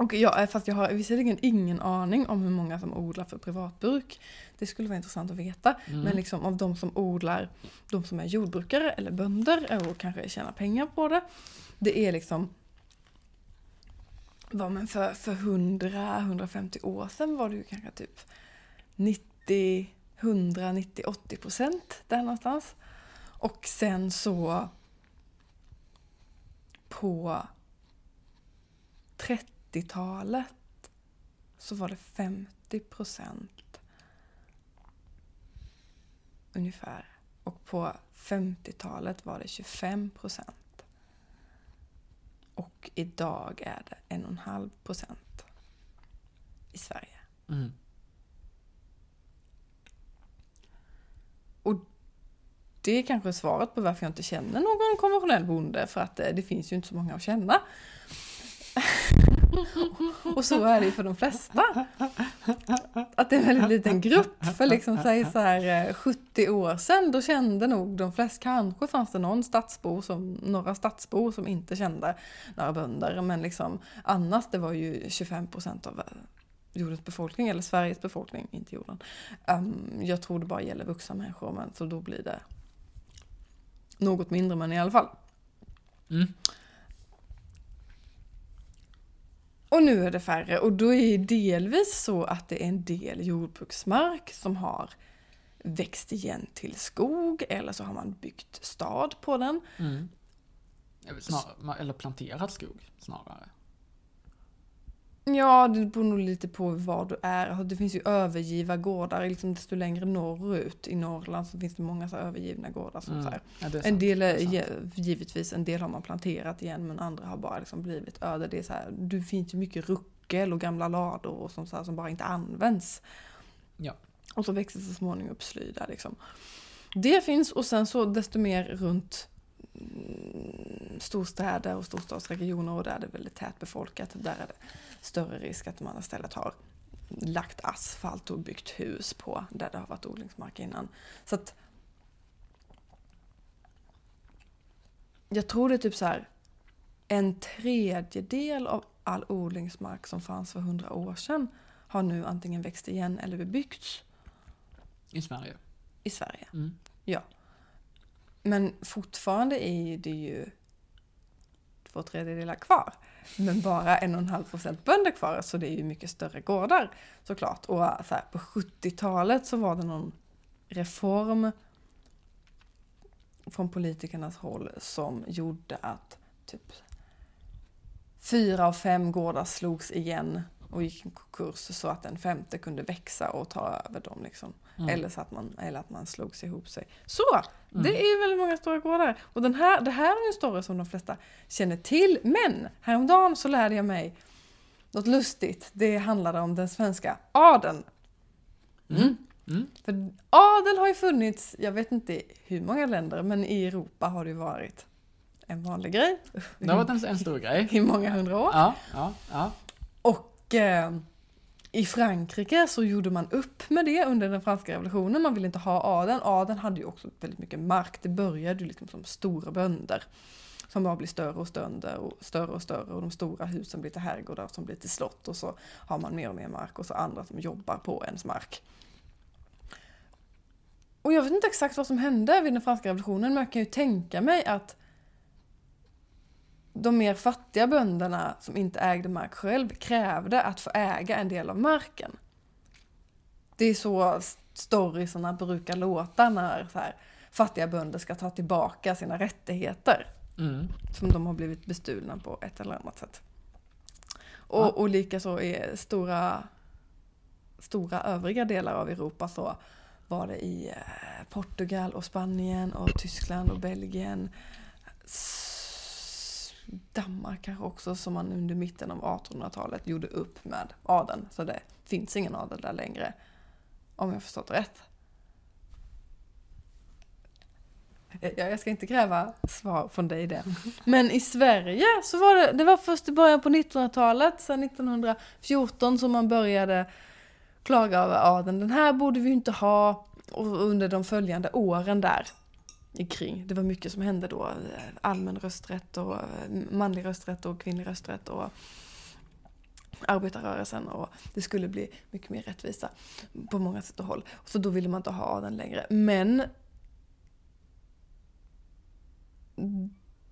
Och jag, fast jag har visserligen ingen aning om hur många som odlar för privatbruk. Det skulle vara intressant att veta. Mm. Men liksom av de som odlar, de som är jordbrukare eller bönder och kanske tjänar pengar på det. Det är liksom vad men för, för 100-150 år sedan var det ju kanske typ 90, 100, 90, 80 procent där någonstans. Och sen så på 30 90-talet så var det 50 procent ungefär. Och på 50-talet var det 25 procent. Och idag är det en och en halv procent i Sverige. Mm. Och det är kanske svaret på varför jag inte känner någon konventionell bonde, för att det, det finns ju inte så många att känna. Och så är det ju för de flesta. Att det är en väldigt liten grupp. För liksom säg så här 70 eh, år sedan, då kände nog de flesta, kanske fanns det någon stadsbo som, några stadsbor som inte kände några bönder. Men liksom annars, det var ju 25 procent av eh, jordens befolkning, eller Sveriges befolkning, inte jorden. Um, jag tror det bara gäller vuxna människor, men så då blir det något mindre, men i alla fall. Mm. Och nu är det färre och då är det delvis så att det är en del jordbruksmark som har växt igen till skog eller så har man byggt stad på den. Mm. Snar, eller planterat skog snarare. Ja, det beror nog lite på var du är. Alltså, det finns ju övergivna gårdar. Liksom desto längre norrut i Norrland så finns det många så övergivna gårdar. Som mm. så ja, en del är, givetvis, en del har man planterat igen men andra har bara liksom blivit öde. Det, är så här, det finns ju mycket ruckel och gamla lador och sånt så som bara inte används. Ja. Och så växer så småningom upp sly där liksom. Det finns och sen så desto mer runt mm, storstäder och storstadsregioner och där det är väldigt tätbefolkat, där är det större risk att man istället har lagt asfalt och byggt hus på där det har varit odlingsmark innan. Så att jag tror det är typ så här en tredjedel av all odlingsmark som fanns för hundra år sedan har nu antingen växt igen eller bebyggts I Sverige. i Sverige. Mm. Ja. Men fortfarande är det ju två tredjedelar kvar. Men bara en och en halv procent bönder kvar, så det är ju mycket större gårdar såklart. Och så här, på 70-talet så var det någon reform från politikernas håll som gjorde att typ fyra av fem gårdar slogs igen och gick i konkurs så att en femte kunde växa och ta över dem. Liksom. Mm. Eller, så att man, eller att man slogs ihop sig. Så! Det är väldigt många stora gårdar. Och den här, det här är en story som de flesta känner till. Men häromdagen så lärde jag mig något lustigt. Det handlade om den svenska adeln. Mm. Mm. För adel har ju funnits, jag vet inte hur många länder, men i Europa har det ju varit en vanlig grej. Det har varit en, en stor grej. I många hundra år. Ja, ja, ja. Och eh, i Frankrike så gjorde man upp med det under den franska revolutionen. Man ville inte ha adeln. Adeln hade ju också väldigt mycket mark. Det började ju liksom som stora bönder. Som bara blir större och större och större och större och de stora husen blir till herrgårdar som blir till slott och så har man mer och mer mark och så andra som jobbar på ens mark. Och jag vet inte exakt vad som hände vid den franska revolutionen men jag kan ju tänka mig att de mer fattiga bönderna som inte ägde mark själv krävde att få äga en del av marken. Det är så storiesarna brukar låta när så här, fattiga bönder ska ta tillbaka sina rättigheter Mm. som de har blivit bestulna på ett eller annat sätt. Och, Ja. och likaså i stora, stora övriga delar av Europa så var det i eh, Portugal och Spanien och Tyskland och Belgien. Danmark kanske också som man under mitten av 1800-talet gjorde upp med adeln. Så det finns ingen adel där längre. Om jag förstått rätt. Eh, jag ska inte kräva svar från dig det. Men i Sverige så var det, det var först i början på 1900-talet, sedan 1914 som man började klaga över adeln. Den här borde vi ju inte ha. Och under de följande åren där kring. Det var mycket som hände då. Allmän rösträtt och eh, manlig rösträtt och kvinnlig rösträtt och arbetarrörelsen och det skulle bli mycket mer rättvisa på många sätt och håll. Så då ville man inte ha den längre. Men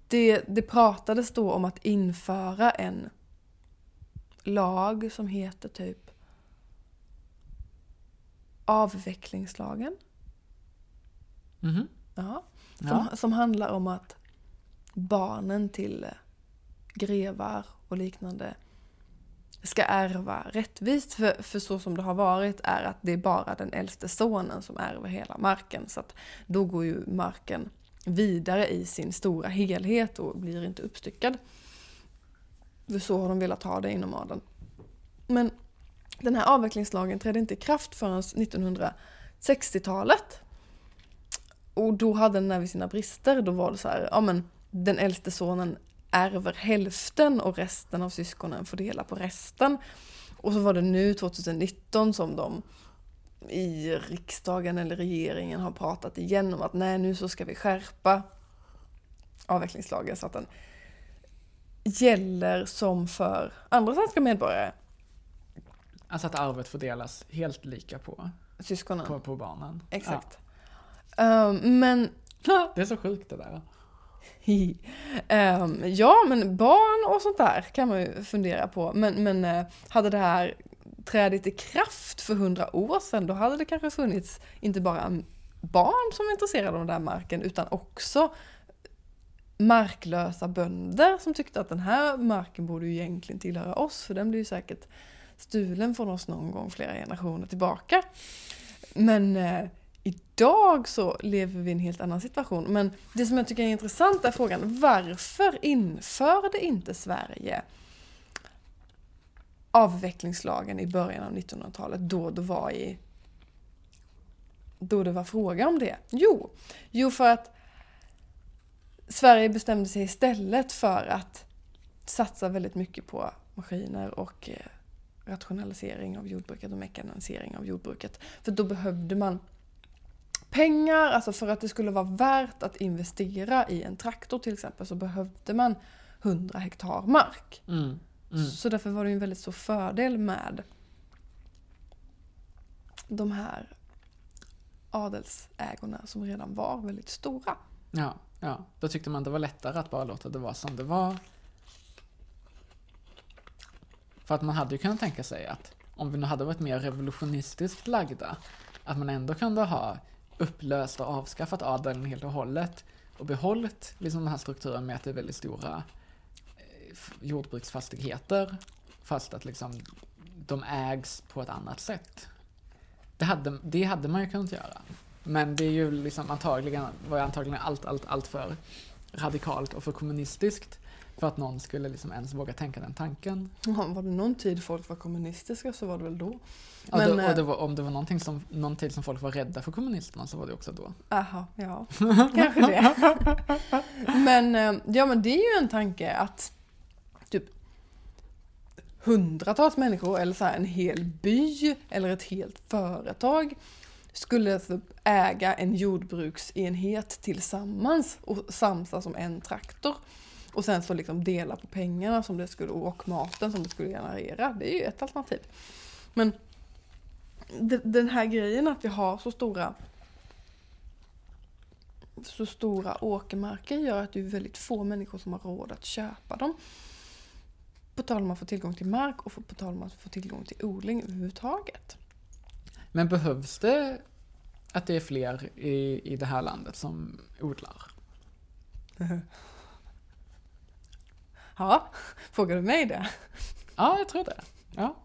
det, det pratades då om att införa en lag som heter typ avvecklingslagen. Mhm. Ja. Som, Ja. som handlar om att barnen till grevar och liknande ska ärva rättvist. För, för så som det har varit är att det är bara den äldste sonen som ärver hela marken. Så att då går ju marken vidare i sin stora helhet och blir inte uppstyckad. För så har de velat ha det inom adeln. Men den här avvecklingslagen trädde inte i kraft förrän 1960-talet. Och då hade den även sina brister. Då var det så här, ja men den äldste sonen ärver hälften och resten av syskonen får dela på resten. Och så var det nu 2019 som de i riksdagen eller regeringen har pratat igen om att nej nu så ska vi skärpa avvecklingslagen så att den gäller som för andra svenska medborgare, Alltså att arvet fördelas helt lika på, syskonen. på, på barnen. Exakt. Ehm, men. Det är så sjukt det där. Ehm, ja, men barn och sånt där kan man ju fundera på. Men, men eh, hade det här trädit i kraft för hundra år sedan, då hade det kanske funnits inte bara barn som var intresserade av den där marken, utan också marklösa bönder som tyckte att den här marken borde ju egentligen tillhöra oss, för den blir ju säkert stulen från oss någon gång flera generationer tillbaka. Men eh, idag så lever vi i en helt annan situation. Men det som jag tycker är intressant är frågan, varför införde inte Sverige avvecklingslagen i början av 1900-talet då det var i då det var fråga om det? Jo, jo för att Sverige bestämde sig istället för att satsa väldigt mycket på maskiner och eh, rationalisering av jordbruket och mekanisering av jordbruket. För då behövde man pengar, alltså för att det skulle vara värt att investera i en traktor till exempel så behövde man 100 hektar mark. Mm. Mm. Så därför var det en väldigt stor fördel med de här adelsägorna som redan var väldigt stora. Ja, ja. Då tyckte man det var lättare att bara låta det vara som det var. För att man hade ju kunnat tänka sig att om vi nu hade varit mer revolutionistiskt lagda, att man ändå kunde ha upplöst och avskaffat adeln helt och hållet och behållit liksom den här strukturen med att det är väldigt stora eh, jordbruksfastigheter fast att liksom de ägs på ett annat sätt. Det hade, det hade man ju kunnat göra. Men det är ju liksom antagligen, var ju antagligen allt, allt, allt för radikalt och för kommunistiskt för att någon skulle liksom ens våga tänka den tanken. Ja, var det någon tid folk var kommunistiska så var det väl då. Ja, Men, då, eh, det var, om det var någonting som, någon tid som folk var rädda för kommunisterna så var det också då. Aha, ja, kanske det. Men, eh, ja, men det är ju en tanke att typ hundratals människor eller så här, en hel by eller ett helt företag skulle typ äga en jordbruksenhet tillsammans och samsas om en traktor. Och sen så liksom dela på pengarna som det skulle, och maten som det skulle generera. Det är ju ett alternativ. Men de- den här grejen att vi har så stora så stora åkermarker gör att det är väldigt få människor som har råd att köpa dem. På tal om att få tillgång till mark och på tal om att få tillgång till odling överhuvudtaget. Men behövs det att det är fler i, i det här landet som odlar? Ja, frågar du mig det? Ja, jag tror det. Ja.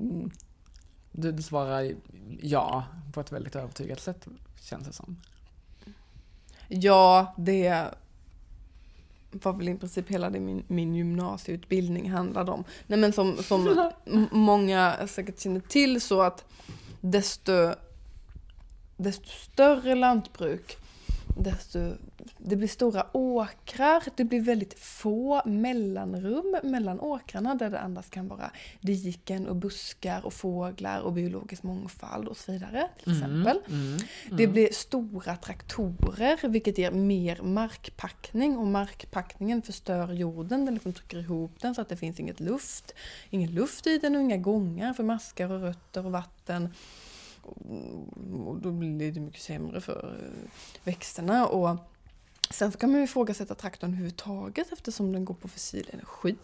Mm. Du, du svarar ja på ett väldigt övertygat sätt, känns det som. Ja, det var väl i princip hela det min, min gymnasieutbildning handlade om. Nej men som, som många säkert känner till så att desto, desto större lantbruk, desto, det blir stora åkrar, det blir väldigt få mellanrum mellan åkrarna där det annars kan vara diken och buskar och fåglar och biologisk mångfald och så vidare till exempel. Mm, mm, Det mm. blir stora traktorer vilket ger mer markpackning och markpackningen förstör jorden. Den liksom trycker ihop den så att det finns inget luft. Ingen luft i den och inga gångar för maskar och rötter och vatten. Och då blir det mycket sämre för eh, växterna. Och sen så kan man ju ifrågasätta traktorn överhuvudtaget eftersom den går på fossil energi.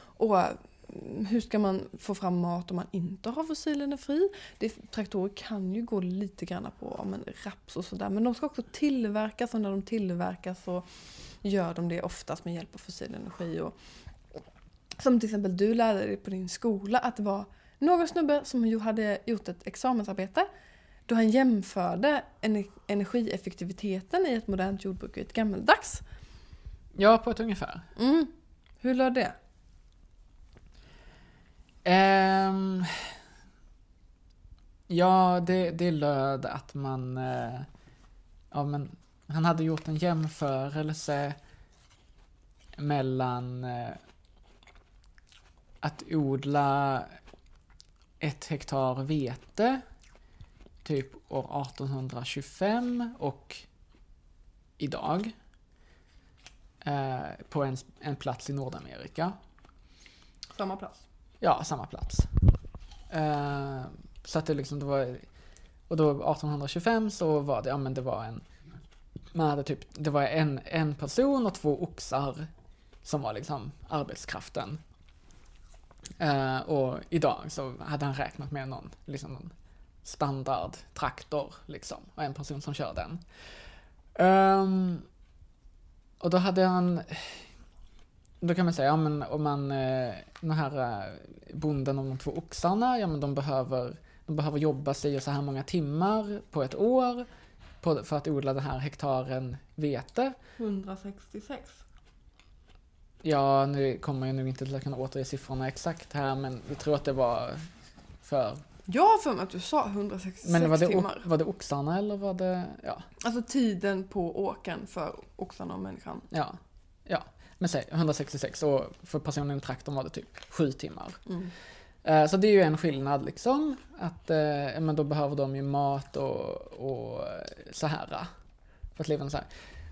Och mm, hur ska man få fram mat om man inte har fossil energi? Det, traktorer kan ju gå lite grann på men, raps och sådär men de ska också tillverkas och när de tillverkas så gör de det oftast med hjälp av fossil energi. Och, som till exempel du lärde dig på din skola att det var någon snubbe som hade gjort ett examensarbete då han jämförde ener- energieffektiviteten i ett modernt jordbruk och ett gammeldags. Ja, på ett ungefär. Mm. Hur löd det? Ehm, ja, det, det löd att man... eh, ja, men han hade gjort en jämförelse mellan eh, att odla ett hektar vete typ år 1825 och idag eh, på en, en plats i Nordamerika. Samma plats. Ja, samma plats. Eh, så att det liksom, det var, och då 1825 så var det, ja men det var en, man hade typ, det var en, en person och två oxar som var liksom arbetskraften. Uh, och idag så hade han räknat med någon, liksom någon standardtraktor liksom, och en person som kör den. Um, och då hade han, då kan man säga, ja men om man, eh, den här eh, bonden och de två oxarna, ja men de behöver, de behöver jobba sig så här många timmar på ett år på, för att odla den här hektaren vete. 166. Ja, nu kommer jag nu inte att kunna återge siffrorna exakt här, men vi tror att det var för Jag har för mig att du sa 166 Men var det, timmar. var det oxarna eller var det, ja, Alltså tiden på åkern för oxarna och människan. ja, ja. Men säg 166 och för personen i traktorn var det typ 7 timmar. Mm. Eh, Så det är ju en skillnad liksom. Att eh, men då behöver de ju mat och, och eh, så här. För att leva så här.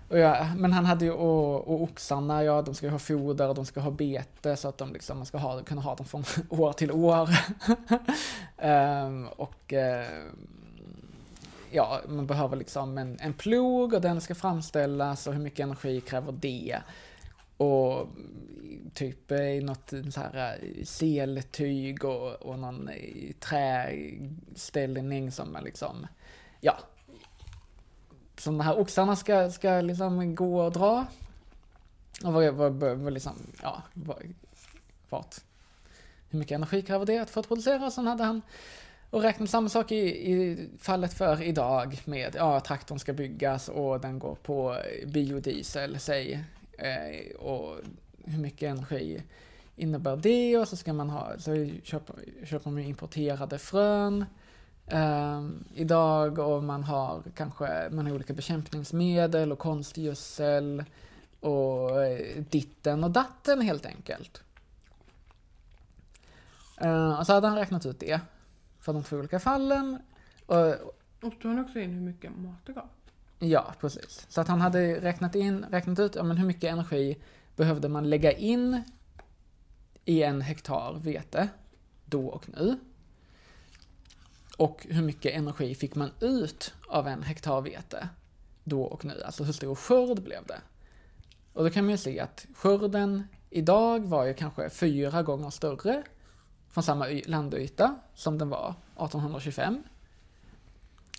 Och ja, men han hade ju, och, och oxarna, ja de ska ju ha foder och de ska ha bete så att de liksom, man ska ha, kunna ha dem från år till år. um, och uh, ja, man behöver liksom en, en plog och den ska framställas och hur mycket energi kräver det? Och typ eh, i något så här eh, seltyg och, och någon eh, träställning som är liksom, ja. Som de här oxarna ska, ska liksom gå och dra. Och vad, vad, vad, liksom, ja, vad, vart. Hur mycket energi kräver det för att producera? Och Sen hade han och räknat samma sak i, i fallet för idag med, ja, traktorn ska byggas och den går på biodiesel, säg. Eh, och hur mycket energi innebär det? Och så ska man ha, så köper, köper man importerade frön eh, idag och man har kanske, man har olika bekämpningsmedel och konstgödsel och eh, ditten och datten helt enkelt. Eh, och så hade han räknat ut det för de två olika fallen. Och, Och tog han också in hur mycket mat det gav. Ja, precis. Så att han hade räknat, in, räknat ut ja, men hur mycket energi behövde man lägga in i en hektar vete då och nu. Och hur mycket energi fick man ut av en hektar vete då och nu. Alltså hur stor skörd blev det? Och då kan man ju se att skörden idag var ju kanske fyra gånger större från samma landyta som den var 1825.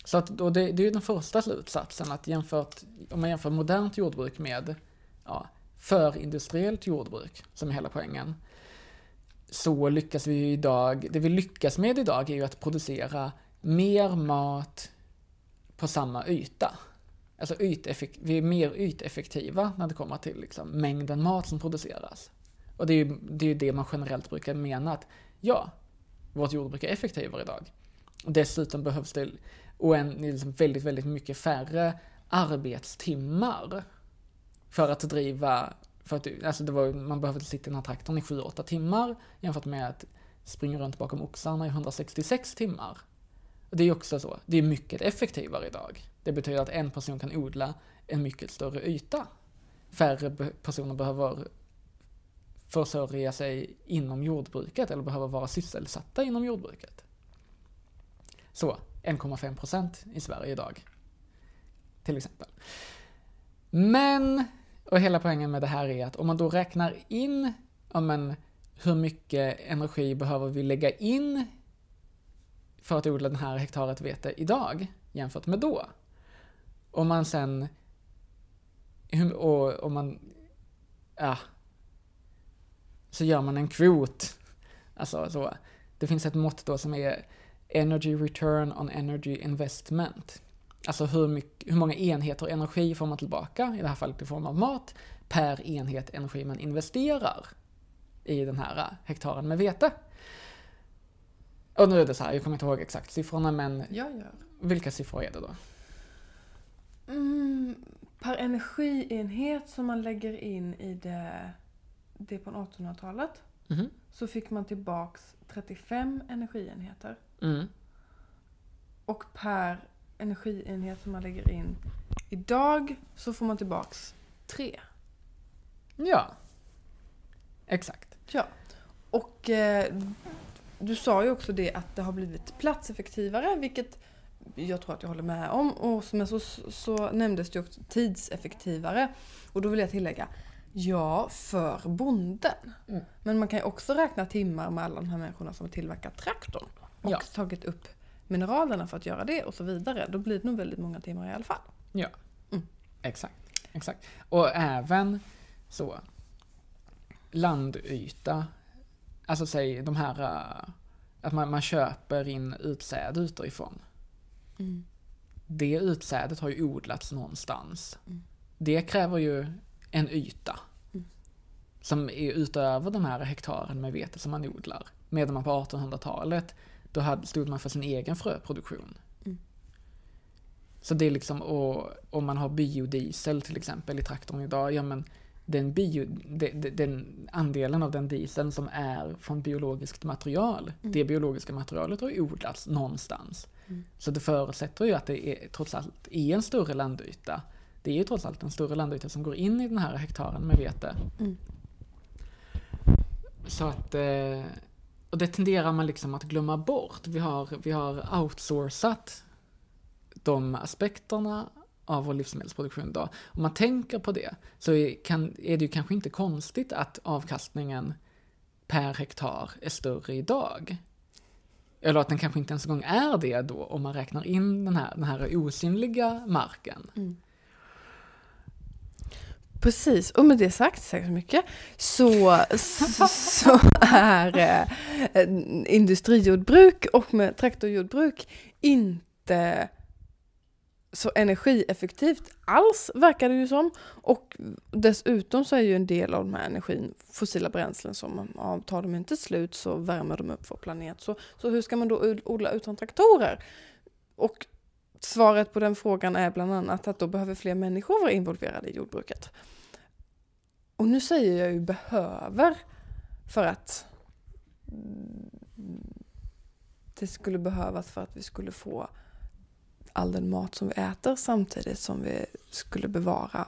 Så att då det, det är ju den första slutsatsen att jämfört, om man jämför modernt jordbruk med ja, förindustriellt jordbruk, som är hela poängen, så lyckas vi ju idag, det vi lyckas med idag är ju att producera mer mat på samma yta. Alltså yteffekt, vi är mer yteffektiva när det kommer till liksom mängden mat som produceras. Och det är ju det, är ju det man generellt brukar mena att ja, vårt jordbruk är effektivare idag. Och dessutom behövs det oänd, liksom väldigt, väldigt mycket färre arbetstimmar för att driva, för att, alltså det var, man behövde sitta i den här traktorn i 7-8 timmar jämfört med att springa runt bakom oxarna i 166 timmar. Och det är också så, det är mycket effektivare idag. Det betyder att en person kan odla en mycket större yta. Färre personer behöver försörja sig inom jordbruket eller behöver vara sysselsatta inom jordbruket. Så, 1,5 procent i Sverige idag. Till exempel. Men, och hela poängen med det här är att om man då räknar in, ja men, hur mycket energi behöver vi lägga in för att odla den här hektaret vete idag jämfört med då? Om man sen, och om man, ja, så gör man en kvot. Alltså så, det finns ett mått då som är Energy Return on Energy Investment. Alltså hur, mycket, hur många enheter energi får man tillbaka, i det här fallet i form av mat, per enhet energi man investerar i den här hektaren med vete. Och nu är det så här, jag kommer inte ihåg exakt siffrorna, men Jag gör. vilka siffror är det då? Mm, per energienhet som man lägger in i det, det på 1800-talet Mhm. så fick man tillbaks 35 energienheter. Mm. Och per energienhet som man lägger in idag så får man tillbaks 3. Ja. Exakt. Ja. Och eh, du sa ju också det att det har blivit platseffektivare, vilket jag tror att jag håller med om. Och men så, så nämndes det också tidseffektivare. Och då vill jag tillägga, ja, för bonden. Mm. Men man kan ju också räkna timmar med alla de här människorna som har tillverkat traktorn. Och Ja. tagit upp mineralerna för att göra det och så vidare. Då blir det nog väldigt många timmar i alla fall. Exakt, exakt. Och även så landyta, alltså säg de här äh, att man, man köper in utsäde utifrån. Det utsädet har ju odlats någonstans. Mm. Det kräver ju en yta. Mm. Som är utöver den här hektaren med vete som man odlar. Medan man på 1800-talet då hade, stod man för sin egen fröproduktion. Mm. Så det är liksom, och om man har biodiesel till exempel i traktorn idag, ja men den, bio, de, de, den andelen av den dieseln som är från biologiskt material, Mm. det biologiska materialet har ju odlats någonstans. Mm. Så det förutsätter ju att det är, trots allt är en större landyta. Det är ju trots allt en större landyta som går in i den här hektaren med vete. Mm. Så att, eh, och det tenderar man liksom att glömma bort. Vi har, vi har outsourcat de aspekterna av vår livsmedelsproduktion idag. Om man tänker på det så är, kan, är det ju kanske inte konstigt att avkastningen per hektar är större idag. Eller att den kanske inte ens en gång är det då om man räknar in den här, den här osynliga marken. Mm. Precis, och med det sagt, tack så mycket, så, så, så är eh, industrijordbruk och med traktorjordbruk inte så energieffektivt alls, verkar det ju som. Och dessutom så är ju en del av den här energin fossila bränslen som ja, tar de inte slut så värmer de upp vår planet. Så, så hur ska man då odla utan traktorer? Och svaret på den frågan är bland annat att då behöver fler människor vara involverade i jordbruket. Och nu säger jag ju behöver för att det skulle behövas för att vi skulle få all den mat som vi äter samtidigt som vi skulle bevara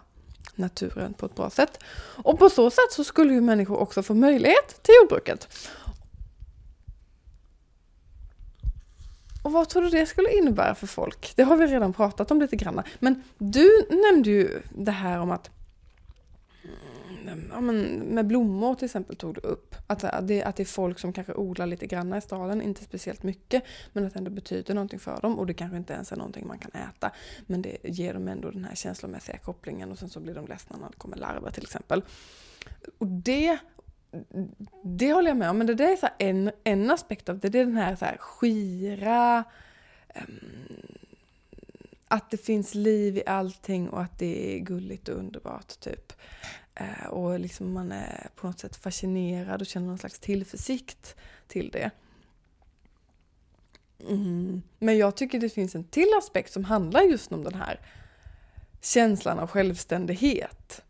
naturen på ett bra sätt. Och på så sätt så skulle ju människor också få möjlighet till jordbruket. Och vad tror du det skulle innebära för folk? Det har vi redan pratat om lite grann. Men du nämnde ju det här om att mm, ja, men med blommor till exempel tog du upp. Att det, att det är folk som kanske odlar lite grann i staden, inte speciellt mycket, men att det ändå betyder någonting för dem och det kanske inte ens är någonting man kan äta. Men det ger dem ändå den här känslomässiga kopplingen och sen så blir de ledsna när det kommer larver till exempel. Och det, det håller jag med om, men det där är så här en, en aspekt av det, det är den här, så här skira, Um, att det finns liv i allting och att det är gulligt och underbart typ. Uh, och liksom man är på något sätt fascinerad och känner någon slags tillförsikt till det. Mm. Men jag tycker det finns en till aspekt som handlar just om den här känslan av självständighet.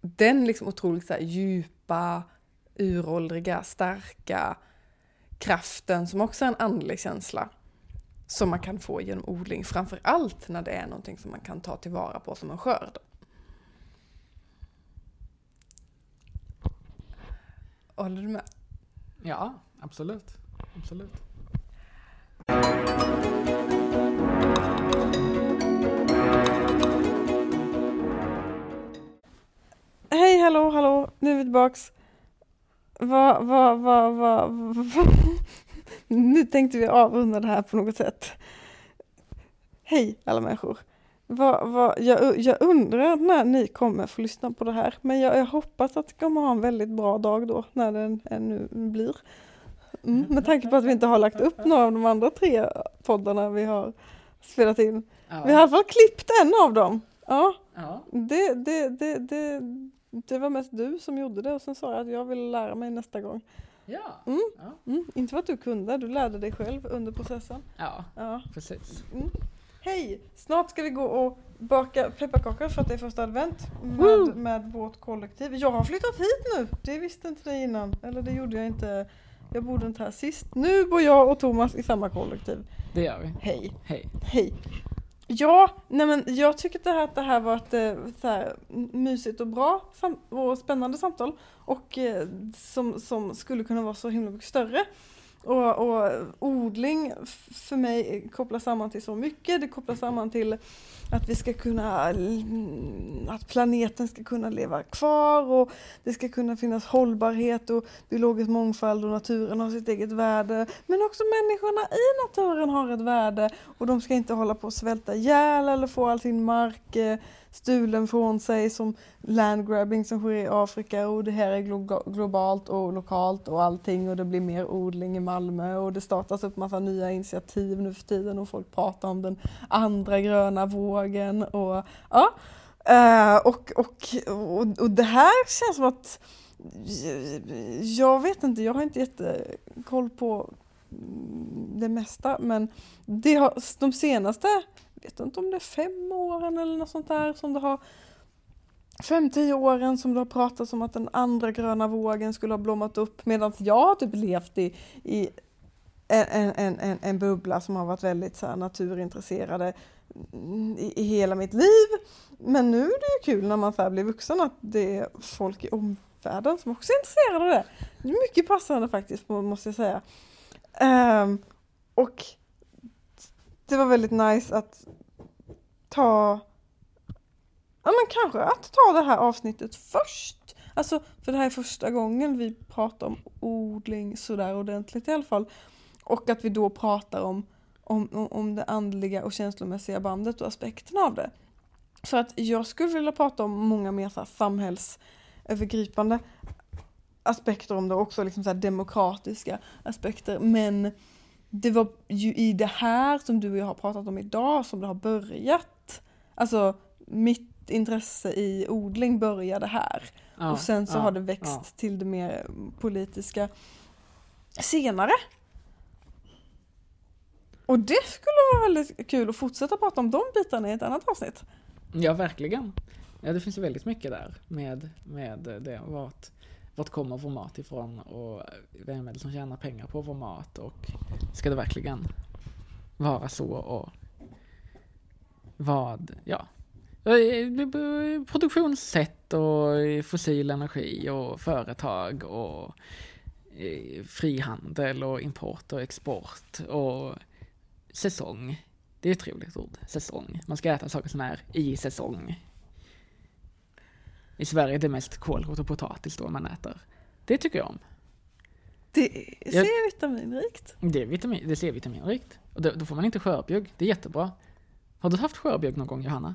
Den liksom otroligt så här djupa, uråldriga, starka kraften som också är en andlig känsla som man kan få genom odling, framför allt när det är någonting som man kan ta tillvara på som en skörd. Håller du med? Ja, absolut. absolut. Hej, hallå, hallå, nu är vi tillbaks. Vad, vad, vad, vad, vad, Nu tänkte vi avrunda det här på något sätt. Hej alla människor. Vad, vad, jag, jag undrar när ni kommer få lyssna på det här, men jag, jag hoppas att ni kommer ha en väldigt bra dag då, när den ännu blir. Mm, med tanke på att vi inte har lagt upp några av de andra tre poddarna vi har spelat in. Ja. Vi har i alla fall klippt en av dem. Ja, ja. det, det, det, det, det var mest du som gjorde det och sen sa jag att jag vill lära mig nästa gång. Ja. Mm. Ja. Mm, inte för att du kunde, du lärde dig själv under processen. ja, Ja. precis. Mm. Hej! Snart ska vi gå och baka pepparkakor för att det är första advent med, med vårt kollektiv. Jag har flyttat hit nu, det visste inte det innan. Eller det gjorde jag inte. Jag bodde inte här sist. Nu bor jag och Thomas i samma kollektiv. Det gör vi. Hej! Hej. Hej! Ja, nej men jag tycker det här, att det här var ett eh, så här, mysigt och bra och spännande samtal. Och eh, som, som skulle kunna vara så himla mycket större. Och, och odling för mig kopplar samman till så mycket. Det kopplar samman till att vi ska kunna, att planeten ska kunna leva kvar och det ska kunna finnas hållbarhet och biologisk mångfald och naturen har sitt eget värde. Men också människorna i naturen har ett värde och de ska inte hålla på att svälta ihjäl eller få all sin mark eh, stulen från sig som landgrabbing som sker i Afrika och det här är glo- globalt och lokalt och allting och det blir mer odling i Malmö och det startas upp massa nya initiativ nu för tiden och folk pratar om den andra gröna vågen och ja. Uh, och, och, och, och det här känns som att jag vet inte, jag har inte jättekoll på det mesta. Men det har, de senaste, vet inte om det är fem åren eller något sånt där som det har fem, tio åren som det har pratats om att den andra gröna vågen skulle ha blommat upp medan jag har typ levt i, i en, en, en, en bubbla som har varit väldigt så här, naturintresserade i, i hela mitt liv. Men nu är det ju kul när man så här blir vuxen att det är folk i omvärlden som också är intresserade av det. Det är mycket passande faktiskt måste jag säga. Um, och det var väldigt nice att ta Ja men kanske att ta det här avsnittet först. Alltså för det här är första gången vi pratar om odling sådär ordentligt i alla fall. Och att vi då pratar om, om, om det andliga och känslomässiga bandet och aspekterna av det. Så att jag skulle vilja prata om många mer så samhällsövergripande aspekter om det också, liksom så demokratiska aspekter. Men det var ju i det här som du och jag har pratat om idag som det har börjat. Alltså mitt intresse i odling började här. Ja, och sen så ja, har det växt ja. till det mer politiska senare. Och det skulle vara väldigt kul att fortsätta prata om de bitarna i ett annat avsnitt. Ja, verkligen. Ja, det finns ju väldigt mycket där med, med det. Vart, vart kommer vår mat ifrån och vem är det som tjänar pengar på vår mat och ska det verkligen vara så och vad, ja. Produktionssätt och fossil energi och företag och eh, frihandel och import och export och säsong. Det är ett trevligt ord, säsong. Man ska äta saker som är i säsong. I Sverige är det mest kålrot och potatis då man äter. Det tycker jag om. Det är C-vitaminrikt. Det är, vitamin, det är C-vitaminrikt. Och då, då får man inte skörbjugg, det är jättebra. Har du haft skörbjugg någon gång Johanna?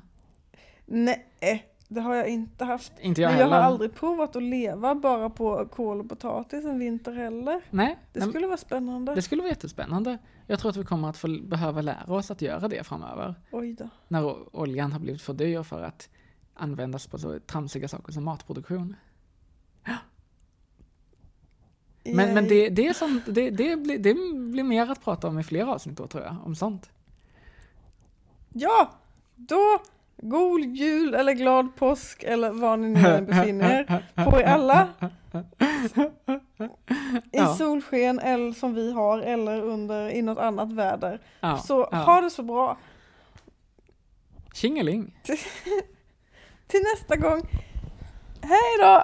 Nej, det har jag inte haft. Inte jag Men jag har aldrig provat att leva bara på kål och potatis en vinter heller. Nej. Det skulle vara spännande. Det skulle vara jättespännande. Jag tror att vi kommer att få behöva lära oss att göra det framöver. Oj då. När oljan har blivit för dyr för att användas på så tramsiga saker som matproduktion. Men, men det, det, är sånt, det, det, blir, det blir mer att prata om i fler avsnitt då tror jag, om sånt. Ja, då God jul eller glad påsk eller var ni nu befinner er på er alla. I ja. solsken eller som vi har eller under i något annat väder. Ja, så ja. ha det så bra. Tjingeling. Till nästa gång. Hej då!